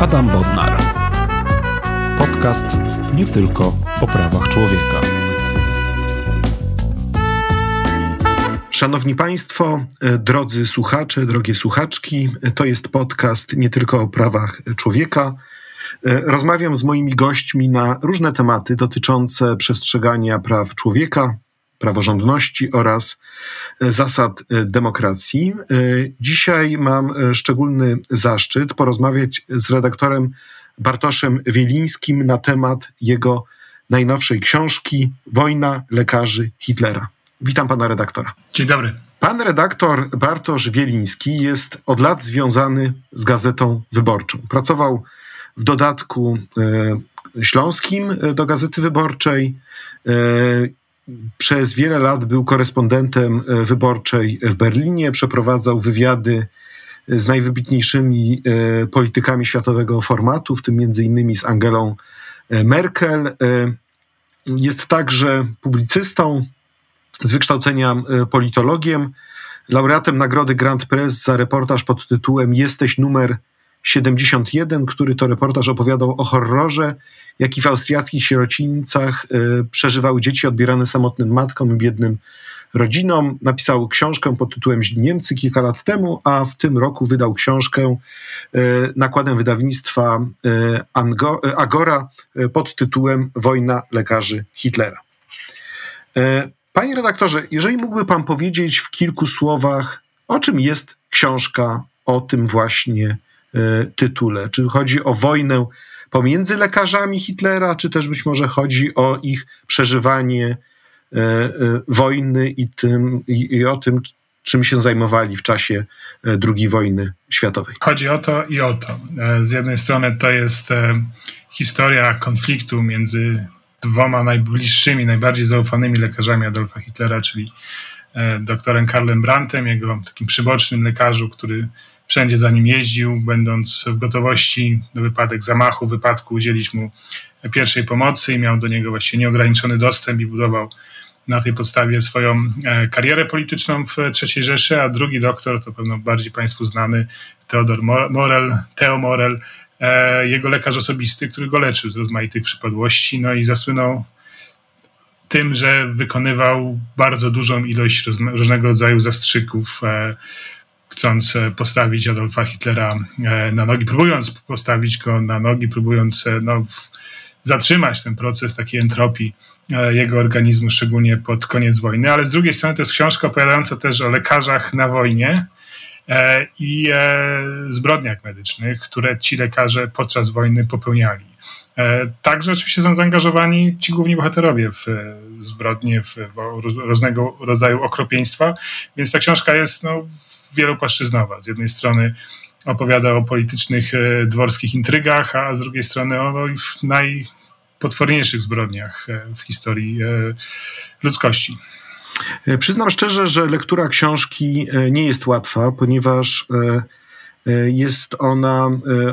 Adam Bodnar. Podcast nie tylko o prawach człowieka. Szanowni Państwo, e, drodzy słuchacze, drogie słuchaczki, e, to jest podcast nie tylko o prawach człowieka. E, rozmawiam z moimi gośćmi na różne tematy dotyczące przestrzegania praw człowieka, praworządności oraz zasad demokracji. Dzisiaj mam szczególny zaszczyt porozmawiać z redaktorem Bartoszem Wielińskim na temat jego najnowszej książki Wojna lekarzy Hitlera. Witam pana redaktora. Dzień dobry. Pan redaktor Bartosz Wieliński jest od lat związany z Gazetą Wyborczą. Pracował w dodatku e, śląskim do Gazety Wyborczej. E, przez wiele lat był korespondentem wyborczej w Berlinie, przeprowadzał wywiady z najwybitniejszymi e, politykami światowego formatu, w tym między innymi z Angelą Merkel. Jest także publicystą, z wykształcenia e, politologiem, laureatem nagrody Grand Press za reportaż pod tytułem Jesteś numer 71, który to reportaż opowiadał o horrorze, jaki w austriackich sierocińcach y, przeżywały dzieci odbierane samotnym matkom i biednym rodzinom. Napisał książkę pod tytułem Niemcy kilka lat temu, a w tym roku wydał książkę y, nakładem wydawnictwa y, Agora pod tytułem Wojna lekarzy Hitlera. Panie redaktorze, jeżeli mógłby pan powiedzieć w kilku słowach, o czym jest książka o tym właśnie tytule? Czy chodzi o wojnę pomiędzy lekarzami Hitlera, czy też być może chodzi o ich przeżywanie y, y, wojny i, tym, i, o tym, czym się zajmowali w czasie II wojny światowej. Chodzi o to i o to. Z jednej strony to jest historia konfliktu między dwoma najbliższymi, najbardziej zaufanymi lekarzami Adolfa Hitlera, czyli e, doktorem Karlem Brandtem, jego takim przybocznym lekarzu, który wszędzie za nim jeździł, będąc w gotowości na wypadek zamachu, wypadku, udzielić mu pierwszej pomocy i miał do niego właściwie nieograniczony dostęp i budował na tej podstawie swoją e, karierę polityczną w III Rzeszy, a drugi doktor, to pewno bardziej Państwu znany, Theodor Morel, Theo Morel, E, jego lekarz osobisty, który go leczył z rozmaitych przypadłości, no i zasłynął tym, że wykonywał bardzo dużą ilość różnego rodzaju zastrzyków, e, chcąc postawić Adolfa Hitlera e, na nogi, próbując postawić go na nogi, próbując no, zatrzymać ten proces takiej entropii jego organizmu, szczególnie pod koniec wojny. Ale z drugiej strony to jest książka opowiadająca też o lekarzach na wojnie, E, i e, zbrodniach medycznych, które ci lekarze podczas wojny popełniali. E, także oczywiście są zaangażowani ci główni bohaterowie w zbrodnie, w różnego rodzaju okropieństwa, więc ta książka jest no, wielopłaszczyznowa. Z jednej strony opowiada o politycznych dworskich intrygach, a z drugiej strony o najpotworniejszych zbrodniach w historii ludzkości. E, przyznam szczerze, że lektura książki e, nie jest łatwa, ponieważ e, jest ona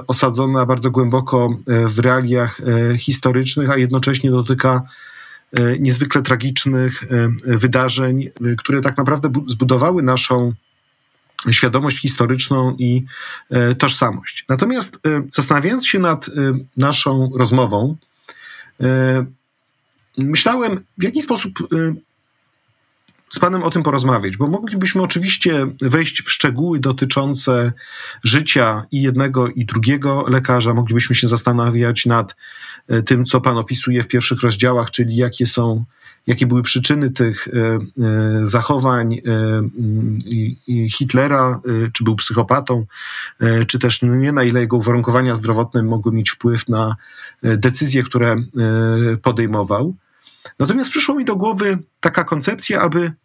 osadzona bardzo głęboko w realiach historycznych, a jednocześnie dotyka niezwykle tragicznych wydarzeń, które tak naprawdę zbudowały naszą świadomość historyczną i tożsamość. Natomiast zastanawiając się nad naszą rozmową, myślałem, w jaki sposób z Panem o tym porozmawiać, bo moglibyśmy oczywiście wejść w szczegóły dotyczące życia i jednego, i drugiego lekarza. Moglibyśmy się zastanawiać nad e, tym, co Pan opisuje w pierwszych rozdziałach, czyli jakie są jakie były przyczyny tych e, e, zachowań Hitlera, czy był psychopatą, czy też nie na ile jego uwarunkowania zdrowotne mogły mieć wpływ na decyzje, które podejmował. Natomiast przyszło mi do głowy taka koncepcja, aby mm,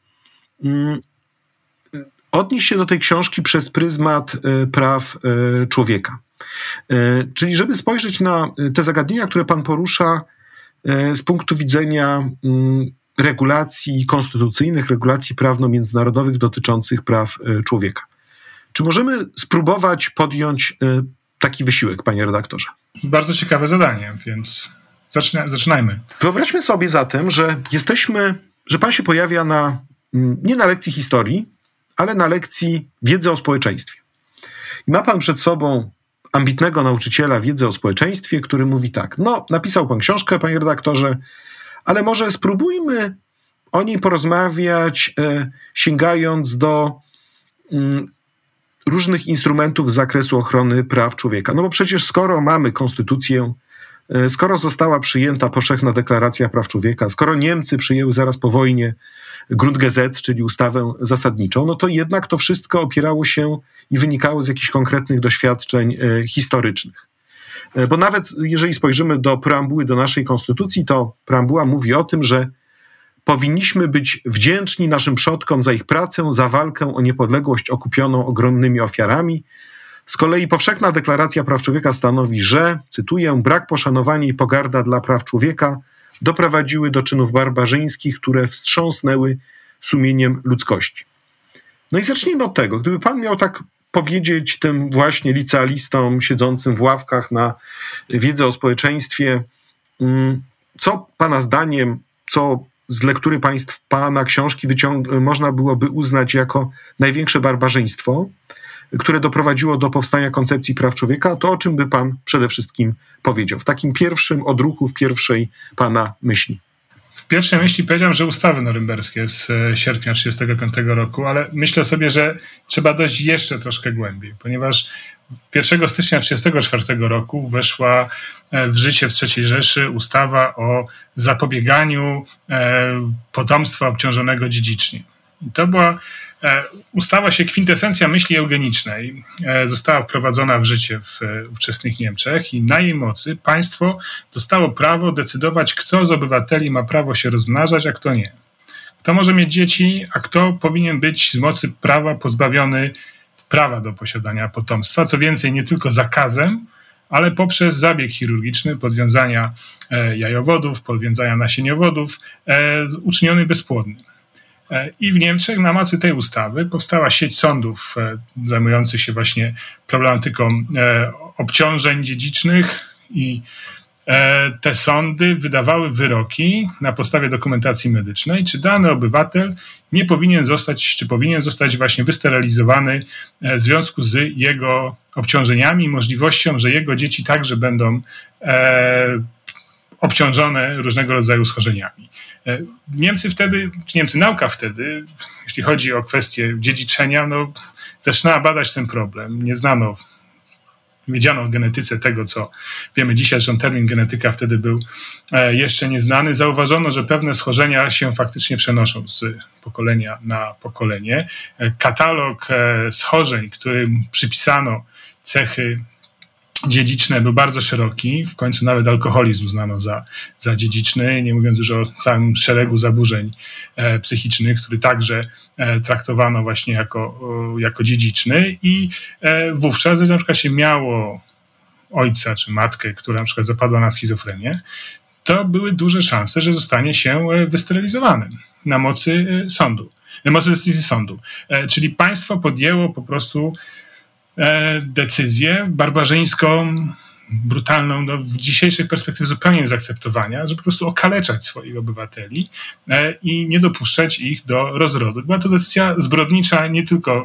odnieść się do tej książki przez pryzmat e, praw e, człowieka. E, czyli żeby spojrzeć na te zagadnienia, które Pan porusza z punktu widzenia mm, regulacji konstytucyjnych, regulacji prawno-międzynarodowych dotyczących praw człowieka. Czy możemy spróbować podjąć taki wysiłek, panie redaktorze? Bardzo ciekawe zadanie, więc Zaczyna, zaczynajmy. Wyobraźmy sobie zatem, że jesteśmy, że pan się pojawia na, mm, nie na lekcji historii, ale na lekcji wiedzy o społeczeństwie. I ma pan przed sobą ambitnego nauczyciela wiedzy o społeczeństwie, który mówi tak: No, napisał pan książkę, panie redaktorze, ale może spróbujmy o niej porozmawiać, e, sięgając do mm, różnych instrumentów z zakresu ochrony praw człowieka. No bo przecież skoro mamy konstytucję, e, skoro została przyjęta powszechna deklaracja praw człowieka, skoro Niemcy przyjęły zaraz po wojnie Grundgesetz, czyli ustawę zasadniczą, no to jednak to wszystko opierało się i wynikało z jakichś konkretnych doświadczeń e, historycznych. E, bo nawet jeżeli spojrzymy do preambuły do naszej konstytucji, to preambuła mówi o tym, że powinniśmy być wdzięczni naszym przodkom za ich pracę, za walkę o niepodległość okupioną ogromnymi ofiarami. Z kolei powszechna deklaracja praw człowieka stanowi, że, cytuję, brak poszanowania i pogarda dla praw człowieka doprowadziły do czynów barbarzyńskich, które wstrząsnęły sumieniem ludzkości. No i zacznijmy od tego. Gdyby pan miał tak powiedzieć tym właśnie licealistom siedzącym w ławkach na wiedzę o społeczeństwie, mm, co pana zdaniem, co z lektury państw pana książki wyciąg- można byłoby uznać jako największe barbarzyństwo, które doprowadziło do powstania koncepcji praw człowieka, to o czym by pan przede wszystkim powiedział? W takim pierwszym odruchu, w pierwszej pana myśli. W pierwszej myśli powiedziałem, że ustawy norymberskie z e, sierpnia 1935 roku, ale myślę sobie, że trzeba dojść jeszcze troszkę głębiej, ponieważ 1 stycznia 1934 roku weszła e, w życie w III Rzeszy ustawa o zapobieganiu e, potomstwa obciążonego dziedzicznie. I to była E, ustawa się kwintesencja myśli eugenicznej e, została wprowadzona w życie w e, ówczesnych Niemczech i na jej mocy państwo dostało prawo decydować, kto z obywateli ma prawo się rozmnażać, a kto nie. Kto może mieć dzieci, a kto powinien być z mocy prawa pozbawiony prawa do posiadania potomstwa. Co więcej, nie tylko zakazem, ale poprzez zabieg chirurgiczny podwiązania jajowodów, podwiązania nasieniowodów, uczyniony bezpłodnym. E, I w Niemczech na mocy tej ustawy powstała sieć sądów e, zajmujących się właśnie problematyką e, obciążeń dziedzicznych i te sądy wydawały wyroki na podstawie dokumentacji medycznej, czy dany obywatel nie powinien zostać, czy powinien zostać właśnie wysterylizowany w związku z jego obciążeniami i możliwością, że jego dzieci także będą obciążone różnego rodzaju schorzeniami. E, Niemcy wtedy, czy Niemcy nauka wtedy, jeśli chodzi o kwestię dziedziczenia, no, zaczynała badać ten problem. Nie znano, wiedziano o genetyce tego, co wiemy dzisiaj, że termin genetyka wtedy był e, jeszcze nieznany. Zauważono, że pewne schorzenia się faktycznie przenoszą z pokolenia na pokolenie. E, katalog schorzeń, którym przypisano cechy dziedziczne był bardzo szeroki. W końcu nawet alkoholizm uznano za, za dziedziczny, nie mówiąc już o całym szeregu zaburzeń e, psychicznych, który także e, traktowano właśnie jako, jako dziedziczny. I e, wówczas, na przykład się miało ojca czy matkę, która na przykład zapadła na schizofrenię, to były duże szanse, że zostanie się e, wysterylizowanym na mocy e, sądu, na mocy decyzji sądu. E, czyli państwo podjęło po prostu decyzję barbarzyńską, brutalną, no, w dzisiejszej perspektywie zupełnie zaakceptowania, że po prostu okaleczać swoich obywateli e, i nie dopuszczać ich do rozrodu. Była to decyzja zbrodnicza nie tylko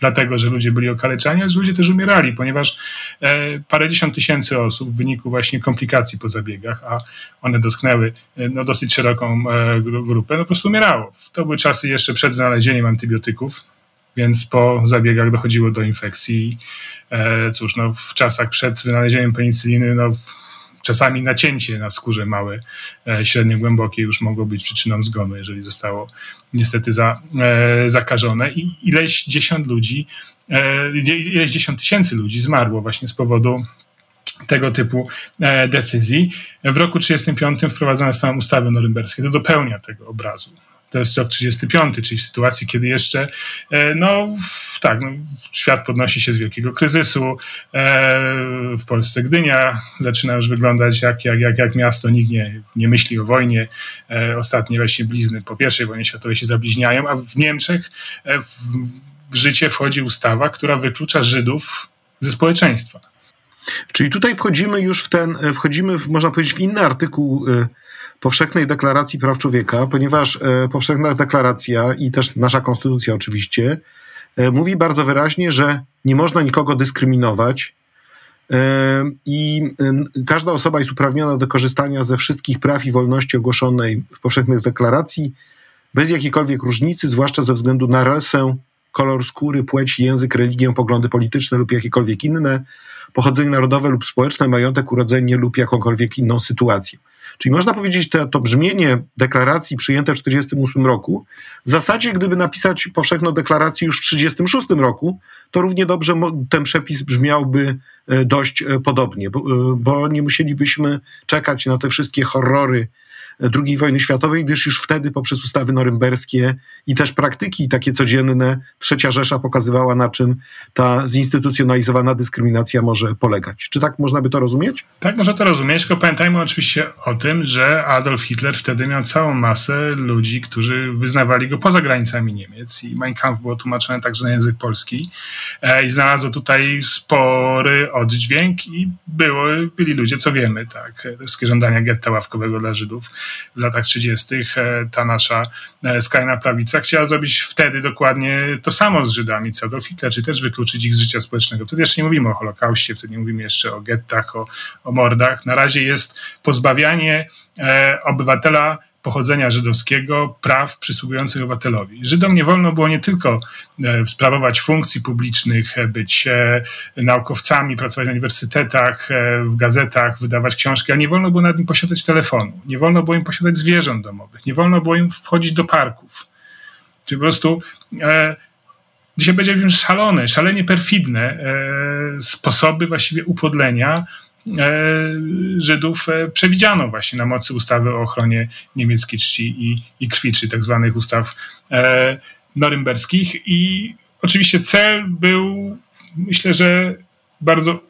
dlatego, że ludzie byli okaleczani, ale że ludzie też umierali, ponieważ e, parędziesiąt tysięcy osób w wyniku właśnie komplikacji po zabiegach, a one dotknęły no, dosyć szeroką grupę, no po prostu umierało. To były czasy jeszcze przed wynalezieniem antybiotyków, więc po zabiegach dochodziło do infekcji. E, cóż, no, w czasach przed wynalezieniem penicyliny, no, czasami nacięcie na skórze małe, e, średnio głębokie już mogło być przyczyną zgonu, jeżeli zostało niestety za, e, zakażone. I ileś dziesiąt ludzi, ileś dziesiąt tysięcy ludzi zmarło właśnie z powodu tego typu decyzji. W roku 1935 wprowadzone zostały ustawy norymberskie. To dopełnia tego obrazu to jest rok 35, czyli w sytuacji, kiedy jeszcze, e, no tak, no, świat podnosi się z wielkiego kryzysu. E, w Polsce Gdynia zaczyna już wyglądać jak, jak, jak, jak miasto, nikt nie, nie myśli o wojnie. E, ostatnie właśnie blizny po I wojnie światowej się zabliźniają, a w Niemczech w, w życie wchodzi ustawa, która wyklucza Żydów ze społeczeństwa. Czyli tutaj wchodzimy już w ten, wchodzimy, w, można powiedzieć, w inny artykuł Powszechnej Deklaracji Praw Człowieka, ponieważ e, Powszechna Deklaracja i też nasza konstytucja oczywiście e, mówi bardzo wyraźnie, że nie można nikogo dyskryminować i każda osoba jest uprawniona do korzystania ze wszystkich praw i wolności ogłoszonej w powszechnej deklaracji, bez jakiejkolwiek różnicy, zwłaszcza ze względu na rasę, kolor skóry, płeć, język, religię, poglądy polityczne lub jakiekolwiek inne, pochodzenie narodowe lub społeczne, majątek, urodzenie lub jakąkolwiek inną sytuację. Czyli można powiedzieć, to, to brzmienie deklaracji przyjęte w 1948 roku, w zasadzie gdyby napisać powszechną deklarację już w 1936 roku, to równie dobrze ten przepis brzmiałby e, dość e, podobnie, bo, e, bo nie musielibyśmy czekać na te wszystkie horrory II wojny światowej, gdyż już wtedy poprzez ustawy norymberskie i też praktyki takie codzienne Trzecia Rzesza pokazywała, na czym ta zinstytucjonalizowana dyskryminacja może polegać. Czy tak można by to rozumieć? Tak można to rozumieć, tylko pamiętajmy oczywiście o tym, że Adolf Hitler wtedy miał całą masę ludzi, którzy wyznawali go poza granicami Niemiec i Mein Kampf było tłumaczone także na język polski e, i znalazło tutaj spory oddźwięk i było, byli ludzie, co wiemy, tak, wszystkie żądania getta ławkowego dla Żydów w latach 30. E, ta nasza e, skrajna prawica chciała zrobić wtedy dokładnie to samo z Żydami, co Adolf Hitler, czy też wykluczyć ich z życia społecznego. Wtedy jeszcze nie mówimy o Holokauście, wtedy nie mówimy jeszcze o gettach, o, o mordach. Na razie jest pozbawianie e, obywatela pochodzenia żydowskiego praw przysługujących obywatelowi. Żydom nie wolno było nie tylko e, sprawować funkcji publicznych, e, być e, naukowcami, pracować na uniwersytetach, w gazetach, wydawać książki, ale nie wolno było nad nim posiadać telefonu, nie wolno było im posiadać zwierząt domowych, nie wolno było im wchodzić do parków. Czyli po prostu e, dzisiaj będzie już szalone, szalenie perfidne e, sposoby właściwie upodlenia Żydów e, przewidziano właśnie na mocy ustawy o ochronie niemieckiej czci i, i krwi, tak zwanych ustaw e, norymberskich. I oczywiście cel był, myślę, że bardzo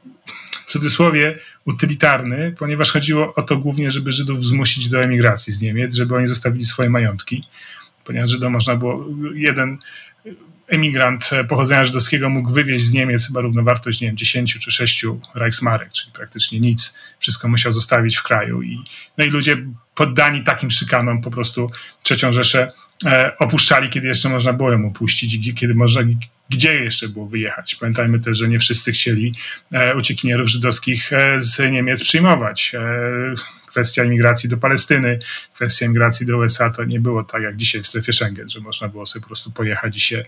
w cudzysłowie utylitarny, ponieważ chodziło o to głównie, żeby Żydów zmusić do emigracji z Niemiec, żeby oni zostawili swoje majątki, ponieważ Żydom można było jeden emigrant pochodzenia żydowskiego mógł wywieźć z Niemiec chyba równowartość, nie wiem, 10 czy 6 Reichsmarek, czyli praktycznie nic. Wszystko musiał zostawić w kraju. I, no i ludzie poddani takim szykanom po prostu trzecią Rzeszę e, opuszczali, kiedy jeszcze można było ją opuścić kiedy można, gdzie jeszcze było wyjechać. Pamiętajmy też, że nie wszyscy chcieli e, uciekinierów żydowskich e, z Niemiec przyjmować. E, kwestia imigracji do Palestyny, kwestia imigracji do USA to nie było tak jak dzisiaj w strefie Schengen, że można było sobie po prostu pojechać i się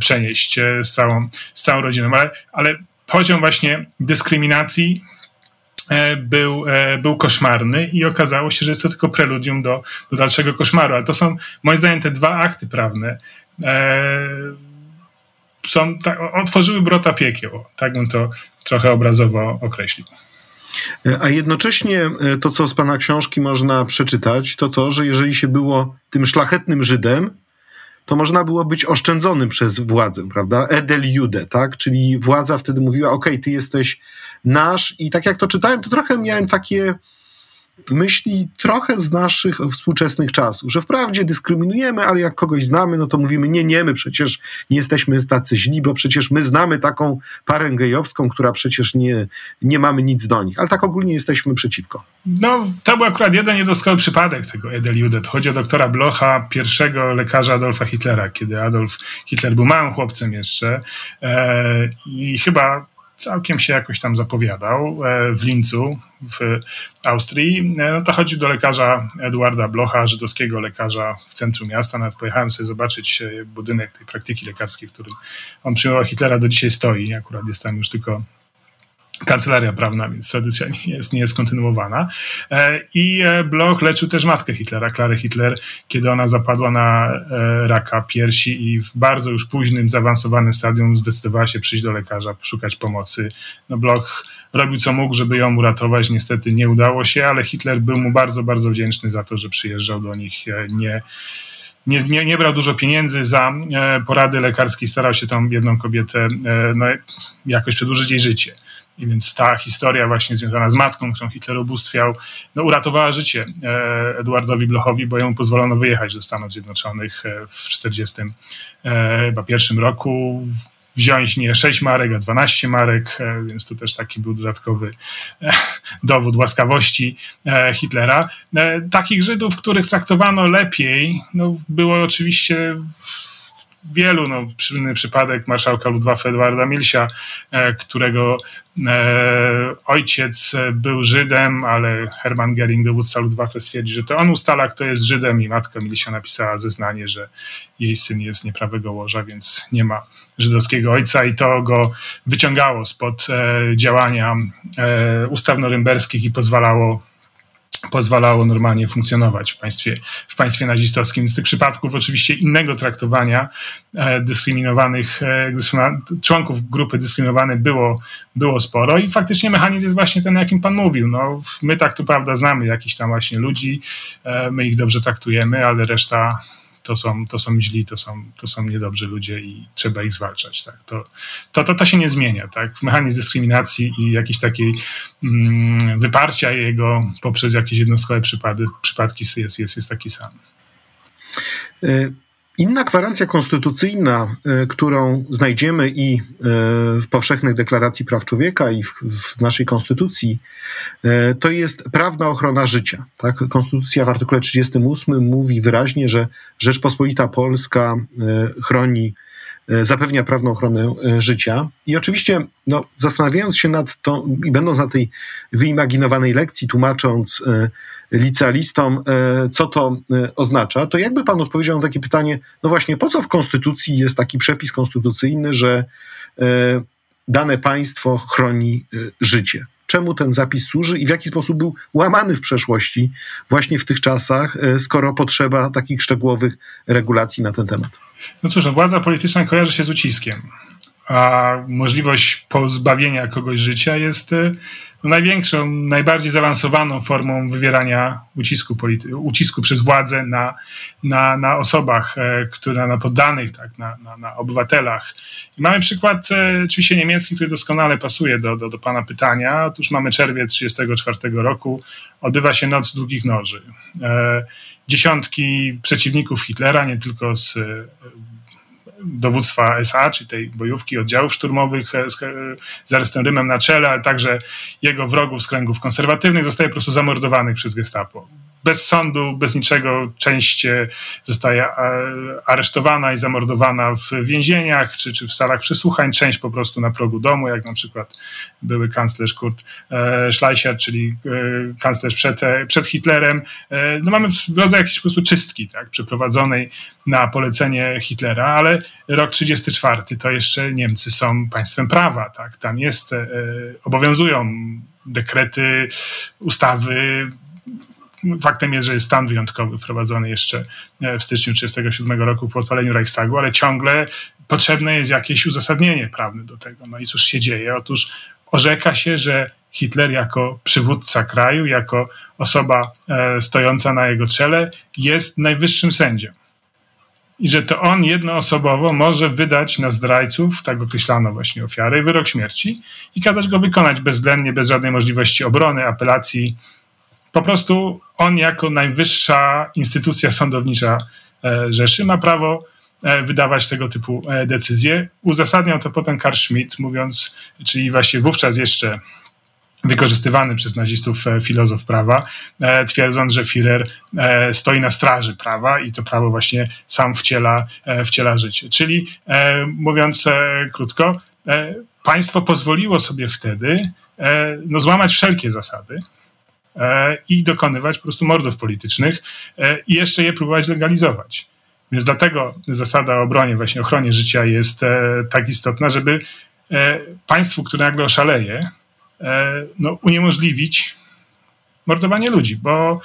przenieść z całą, z całą rodziną. Ale, ale poziom właśnie dyskryminacji był, był koszmarny i okazało się, że jest to tylko preludium do, do dalszego koszmaru. Ale to są moim zdaniem te dwa akty prawne. Są, tak, otworzyły brota piekieł. Tak bym to trochę obrazowo określił. A jednocześnie e, to, co z pana książki można przeczytać, to to, że jeżeli się było tym szlachetnym Żydem, to można było być oszczędzonym przez władzę, prawda? Edel Jude, tak? Czyli władza wtedy mówiła, ok, ty jesteś nasz i tak jak to czytałem, to trochę miałem takie myśli trochę z naszych współczesnych czasów, że wprawdzie dyskryminujemy, ale jak kogoś znamy, no to mówimy, nie, nie, my przecież nie jesteśmy tacy źli, bo przecież my znamy taką parę gejowską, która przecież nie, nie mamy nic do nich, ale tak ogólnie jesteśmy przeciwko. No, to był akurat jeden niedoskonały przypadek tego Edeljudet. Chodzi o doktora Blocha, pierwszego lekarza Adolfa Hitlera, kiedy Adolf Hitler był małym chłopcem jeszcze e, i chyba całkiem się jakoś tam zapowiadał e, w Lincu w Austrii. E, no to chodzi do lekarza Eduarda Blocha, żydowskiego lekarza w centrum miasta. Nawet pojechałem sobie zobaczyć e, budynek tej praktyki lekarskiej, w którym on przyjmował Hitlera, do dzisiaj stoi. Akurat jest tam już tylko kancelaria prawna, więc tradycja nie jest, nie jest kontynuowana. E, I e, Bloch leczył też matkę Hitlera, Klarę Hitler, kiedy ona zapadła na e, raka piersi i w bardzo już późnym, zaawansowanym stadium zdecydowała się przyjść do lekarza, szukać pomocy. No Bloch robił co mógł, żeby ją uratować, niestety nie udało się, ale Hitler był mu bardzo, bardzo wdzięczny za to, że przyjeżdżał do nich, nie nie, nie, nie brał dużo pieniędzy za porady lekarskie, starał się tą jedną kobietę no, jakoś przedłużyć jej życie. I więc ta historia właśnie związana z matką, którą Hitler ubóstwiał, no, uratowała życie e, Eduardowi Blochowi, bo jemu pozwolono wyjechać do Stanów Zjednoczonych e, w 1941 e, roku wziąć nie 6 marek, a 12 marek, więc to też taki był dodatkowy dowód łaskawości Hitlera. Takich Żydów, których traktowano lepiej, no, było oczywiście wielu. No, przypadek marszałka Ludwafa Edwarda Milsia, e, którego e, ojciec był Żydem, ale Hermann Göring, dowódca Luftwaffe, stwierdzi, że to on ustala, kto jest Żydem i matka Milisia napisała zeznanie, że jej syn jest nieprawego łoża, więc nie ma żydowskiego ojca i to go wyciągało spod e, działania ustaw norymberskich i pozwalało pozwalało normalnie funkcjonować w państwie, w państwie nazistowskim. Z tych przypadków oczywiście innego traktowania e, dyskryminowanych, e, członków grupy dyskryminowanych było, było sporo i faktycznie mechanizm jest właśnie ten, jakim pan mówił. No, my tak tu prawda znamy jakichś tam właśnie ludzi, e, my ich dobrze traktujemy, ale reszta to są, to są źli, to są, to są niedobrzy ludzie i trzeba ich zwalczać. Tak? To, to, to, to się nie zmienia. Tak? Mechanizm dyskryminacji i jakiejś takiej mm, wyparcia jego poprzez jakieś jednostkowe przypady, przypadki jest, jest, jest taki sam. Y, Inna gwarancja konstytucyjna, e, którą znajdziemy i e, w powszechnej deklaracji praw człowieka, i w, w naszej konstytucji, e, to jest prawna ochrona życia. Tak? Konstytucja w artykule 38 mówi wyraźnie, że Rzeczpospolita Polska chroni zapewnia prawną ochronę życia. I oczywiście, no, zastanawiając się nad tą i będąc na tej wyimaginowanej lekcji, tłumacząc licealistom, e, co to e, oznacza, to jakby pan odpowiedział na takie pytanie, no właśnie, po co w Konstytucji jest taki przepis konstytucyjny, że e, dane państwo chroni życie? Czemu ten zapis służy i w jaki sposób był łamany w przeszłości, właśnie w tych czasach, skoro potrzeba takich szczegółowych regulacji na ten temat? No cóż, no, władza polityczna kojarzy się z uciskiem, a możliwość pozbawienia kogoś życia jest największą, najbardziej zaawansowaną formą wywierania ucisku, polity- ucisku przez władzę na, na, na osobach, e, które, na poddanych, tak, na, na, na obywatelach. I mamy przykład e, oczywiście niemiecki, który doskonale pasuje do, do, do Pana pytania. Otóż mamy czerwiec 1934 roku, odbywa się Noc Długich Noży. E, dziesiątki przeciwników Hitlera, nie tylko z dowództwa SA, czy tej bojówki oddziałów szturmowych e, z, e, z Ernestem Rymem na czele, ale także jego wrogów z kręgów konserwatywnych zostaje po prostu zamordowanych przez gestapo bez sądu, bez niczego część e, zostaje e, aresztowana i zamordowana w więzieniach czy, czy w salach przesłuchań, część po prostu na progu domu, jak na przykład były kanclerz Kurt e, Schleicher, czyli kanclerz przed, przed Hitlerem. No mamy rodzaj jakiejś po prostu czystki tak, przeprowadzonej na polecenie Hitlera, ale rok 34 to jeszcze Niemcy są państwem prawa. Tak? Tam jest, obowiązują dekrety, ustawy, Faktem jest, że jest stan wyjątkowy wprowadzony jeszcze e, w styczniu 1937 roku po odpaleniu Reichstagu, ale ciągle potrzebne jest jakieś uzasadnienie prawne do tego. No i cóż się dzieje? Otóż orzeka się, że Hitler jako przywódca kraju, jako osoba e, stojąca na jego czele jest najwyższym sędzią. I że to on jednoosobowo może wydać na zdrajców, tak określano właśnie ofiary, wyrok śmierci i kazać go wykonać bezwzględnie, bez żadnej możliwości obrony, apelacji, po prostu on jako najwyższa instytucja sądownicza e, Rzeszy ma prawo e, wydawać tego typu e, decyzje. Uzasadniał to potem Karl Schmidt, mówiąc, czyli właśnie wówczas jeszcze wykorzystywany przez nazistów filozof prawa, twierdząc, że Führer stoi na straży prawa i to prawo właśnie sam wciela, wciela życie. Czyli mówiąc krótko, państwo pozwoliło sobie wtedy no, złamać wszelkie zasady, i dokonywać po prostu mordów politycznych e, i jeszcze je próbować legalizować. Więc dlatego zasada o obronie, właśnie ochronie życia jest e, tak istotna, żeby państwu, które nagle oszaleje, no, uniemożliwić mordowanie ludzi, bo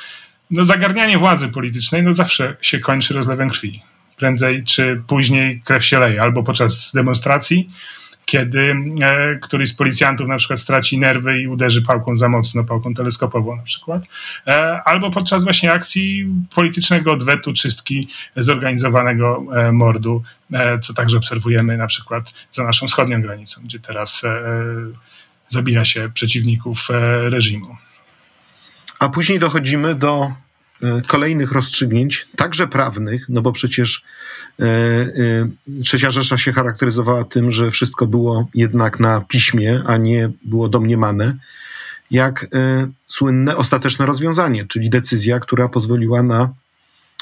no, zagarnianie władzy politycznej no, zawsze się kończy rozlewem krwi. Prędzej czy później krew się leje, albo podczas demonstracji, kiedy e, któryś z policjantów na przykład straci nerwy i uderzy pałką za mocno, pałką teleskopową na przykład, e, albo podczas właśnie akcji politycznego odwetu, czystki zorganizowanego e, mordu, co także obserwujemy na przykład za naszą wschodnią granicą, gdzie teraz zabija się przeciwników reżimu. A później dochodzimy do kolejnych rozstrzygnięć, także prawnych, no bo przecież E, e, Trzecia Rzesza się charakteryzowała tym, że wszystko było jednak na piśmie, a nie było domniemane, jak e, słynne ostateczne rozwiązanie, czyli decyzja, która pozwoliła na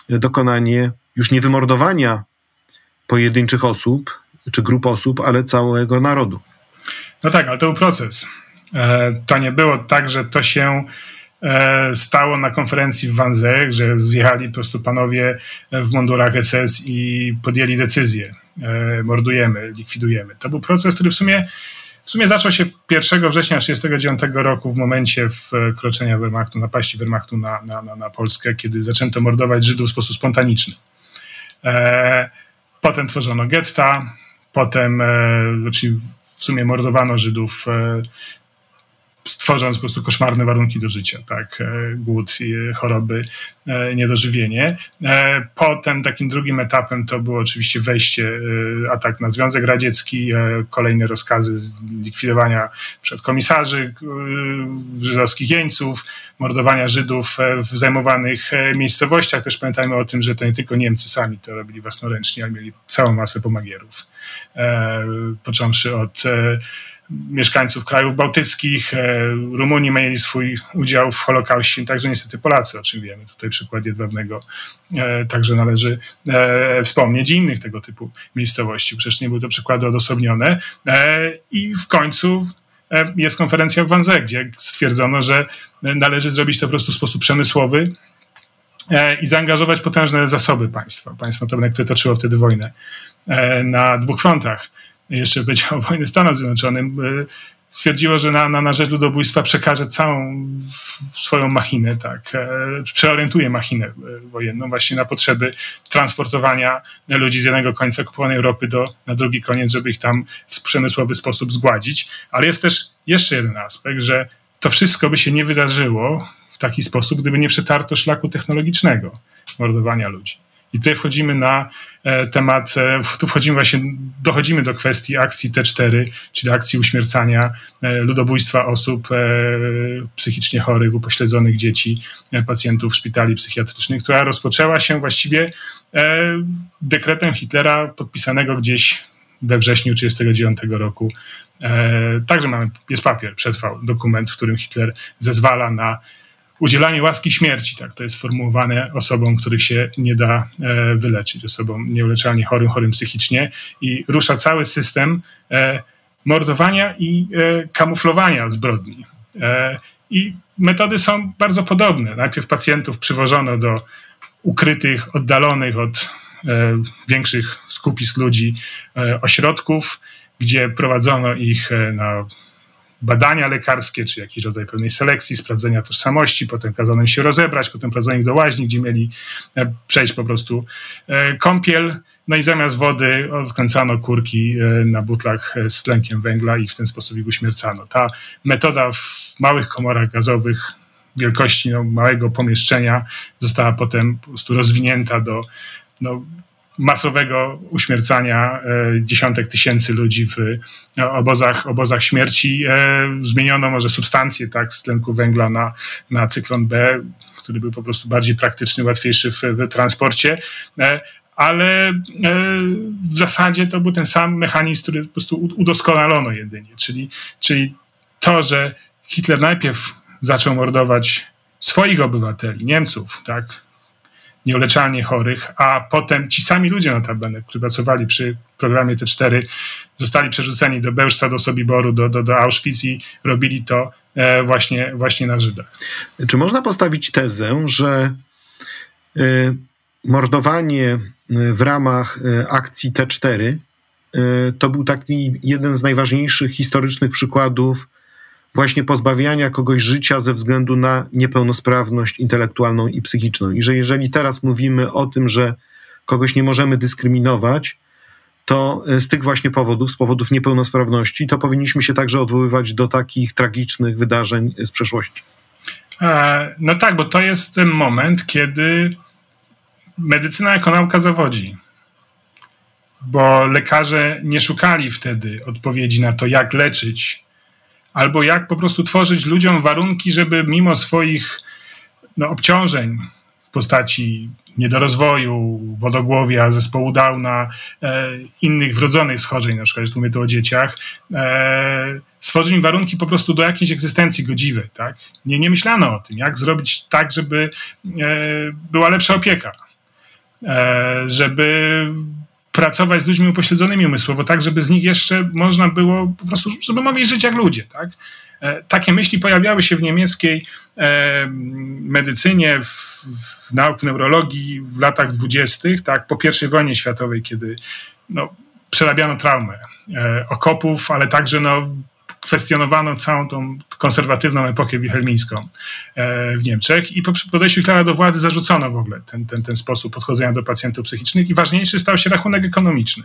dokonanie już nie wymordowania pojedynczych osób czy grup osób, ale całego narodu. No tak, ale to był proces. To nie było tak, że to się stało na konferencji w Wannsee, że zjechali po prostu panowie w mundurach SS i podjęli decyzję. Mordujemy, likwidujemy. To był proces, który w sumie w sumie zaczął się 1 września 1939 roku w momencie wkroczenia Wehrmachtu, napaści Wehrmachtu na, na, na, na Polskę, kiedy zaczęto mordować Żydów w sposób spontaniczny. E, potem tworzono getta, potem, e, czyli w sumie mordowano Żydów tworząc po prostu koszmarne warunki do życia, tak, e, głód, choroby, e, niedożywienie. E, potem takim drugim etapem to było oczywiście wejście, atak na Związek Radziecki, kolejne rozkazy likwidowania przed komisarzy, żydowskich jeńców, mordowania Żydów w zajmowanych miejscowościach. Też pamiętajmy o tym, że to nie tylko Niemcy sami to robili własnoręcznie, ale mieli całą masę pomagierów. Począwszy od mieszkańców krajów bałtyckich. E, Rumuni mieli swój udział w Holokauście, także niestety Polacy, o czym wiemy. Tutaj przykład Jedwabnego e, także należy e, wspomnieć i innych tego typu miejscowości. Przecież nie były to przykłady odosobnione. I w końcu jest konferencja w Wanze, gdzie stwierdzono, że należy zrobić to po prostu w sposób przemysłowy, i zaangażować potężne zasoby państwa. Państwo to, które toczyło wtedy wojnę na dwóch frontach jeszcze powiedział wojny Stanom Zjednoczonym, e, stwierdziło, że na, na, na rzecz ludobójstwa przekaże całą swoją machinę, tak, e, przeorientuje machinę e, wojenną właśnie na potrzeby transportowania ludzi z jednego końca okupowanej Europy do, na drugi koniec, żeby ich tam w przemysłowy sposób zgładzić. Ale jest też jeszcze jeden aspekt, że to wszystko by się nie wydarzyło w taki sposób, gdyby nie przetarto szlaku technologicznego mordowania ludzi. I tutaj wchodzimy na e, temat, e, tu wchodzimy właśnie, dochodzimy do kwestii akcji T4, czyli akcji uśmiercania, e, ludobójstwa osób psychicznie chorych, upośledzonych dzieci, pacjentów szpitali psychiatrycznych, która rozpoczęła się właściwie dekretem Hitlera podpisanego gdzieś we wrześniu 1939 roku. Także mamy, jest papier, przetrwał dokument, w którym Hitler zezwala na udzielanie łaski śmierci, tak to jest sformułowane osobom, których się nie da e, wyleczyć, osobom nieuleczalnie chorym, chorym psychicznie i rusza cały system e, mordowania i e, kamuflowania zbrodni. I metody są bardzo podobne. Najpierw pacjentów przywożono do ukrytych, oddalonych od większych skupisk ludzi ośrodków, gdzie prowadzono ich na badania lekarskie, czy jakiś rodzaj pewnej selekcji, sprawdzenia tożsamości, potem kazano im się rozebrać, potem prowadzono ich do łaźni, gdzie mieli e, przejść po prostu e, kąpiel, no i zamiast wody odkręcano kurki e, na butlach z tlenkiem węgla i w ten sposób ich uśmiercano. Ta metoda w małych komorach gazowych wielkości no, małego pomieszczenia została potem po prostu rozwinięta do no, masowego uśmiercania e, dziesiątek tysięcy ludzi w e, obozach, obozach śmierci. E, zmieniono może substancje tak, z tlenku węgla na, na cyklon B, który był po prostu bardziej praktyczny, łatwiejszy w, w transporcie ale w zasadzie to był ten sam mechanizm, który po prostu udoskonalono jedynie. Czyli, czyli to, że Hitler najpierw zaczął mordować swoich obywateli, Niemców, tak, nieuleczalnie chorych, a potem ci sami ludzie notabene, którzy pracowali przy programie T4, zostali przerzuceni do Bełżca, do Sobiboru, do, do, do Auschwitz i robili to e, właśnie, właśnie na Żydach. Czy można postawić tezę, że e, mordowanie e, w ramach akcji T4 to był taki jeden z najważniejszych historycznych przykładów właśnie pozbawiania kogoś życia ze względu na niepełnosprawność intelektualną i psychiczną. I że jeżeli teraz mówimy o tym, że kogoś nie możemy dyskryminować, to e, z tych właśnie powodów, z powodów niepełnosprawności, to powinniśmy się także odwoływać do takich tragicznych wydarzeń z przeszłości. E, no tak, bo to jest ten moment, kiedy medycyna jako nauka zawodzi. Bo lekarze nie szukali wtedy odpowiedzi na to, jak leczyć albo jak po prostu tworzyć ludziom warunki, żeby mimo swoich no, obciążeń w postaci niedorozwoju, wodogłowia, zespołu Downa, e, innych wrodzonych schorzeń, na przykład mówię tu o dzieciach, e, stworzyć im warunki po prostu do jakiejś egzystencji godziwej. Tak? Nie, nie myślano o tym, jak zrobić tak, żeby e, była lepsza opieka, e, żeby pracować z ludźmi upośledzonymi umysłowo, tak, żeby z nich jeszcze można było po prostu, żeby mogli żyć jak ludzie, tak? Takie myśli pojawiały się w niemieckiej medycynie, w, w, w neurologii w latach dwudziestych, tak, po I wojnie światowej, kiedy no, przerabiano traumę okopów, ale także no, kwestionowano całą tą konserwatywną epokę wilhelmińską e, w Niemczech i po podejściu Hitlera do władzy zarzucono w ogóle ten, ten, ten sposób podchodzenia do pacjentów psychicznych i ważniejszy stał się rachunek ekonomiczny.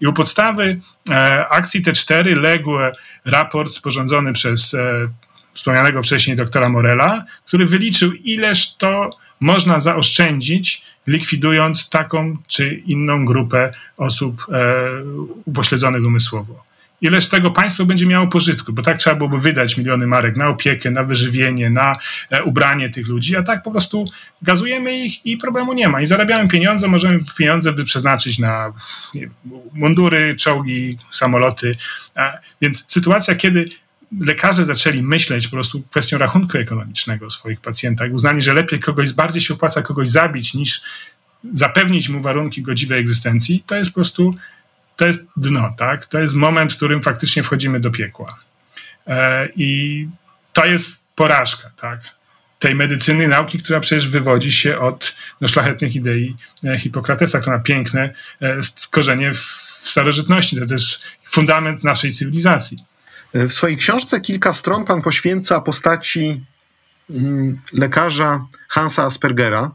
I u podstawy e, akcji T4 legł raport sporządzony przez e, wspomnianego wcześniej doktora Morela, który wyliczył ileż to można zaoszczędzić, likwidując taką czy inną grupę osób upośledzonych umysłowo ile z tego państwo będzie miało pożytku, bo tak trzeba byłoby wydać miliony marek na opiekę, na wyżywienie, na e, ubranie tych ludzi, a tak po prostu gazujemy ich i problemu nie ma. I zarabiamy pieniądze, możemy pieniądze przeznaczyć na mundury, czołgi, samoloty. Więc sytuacja, kiedy lekarze zaczęli myśleć po prostu kwestią rachunku ekonomicznego o swoich pacjentach, uznali, że lepiej kogoś, bardziej się opłaca kogoś zabić, niż zapewnić mu warunki godziwej egzystencji, to jest po prostu to jest dno, tak? To jest moment, w którym faktycznie wchodzimy do piekła. E, I to jest porażka, tak? Tej medycyny, nauki, która przecież wywodzi się od no, szlachetnych idei e, Hipokratesa, która ma piękne e, korzenie w starożytności. To jest fundament naszej cywilizacji. W swojej książce kilka stron pan poświęca postaci mm, lekarza Hansa Aspergera,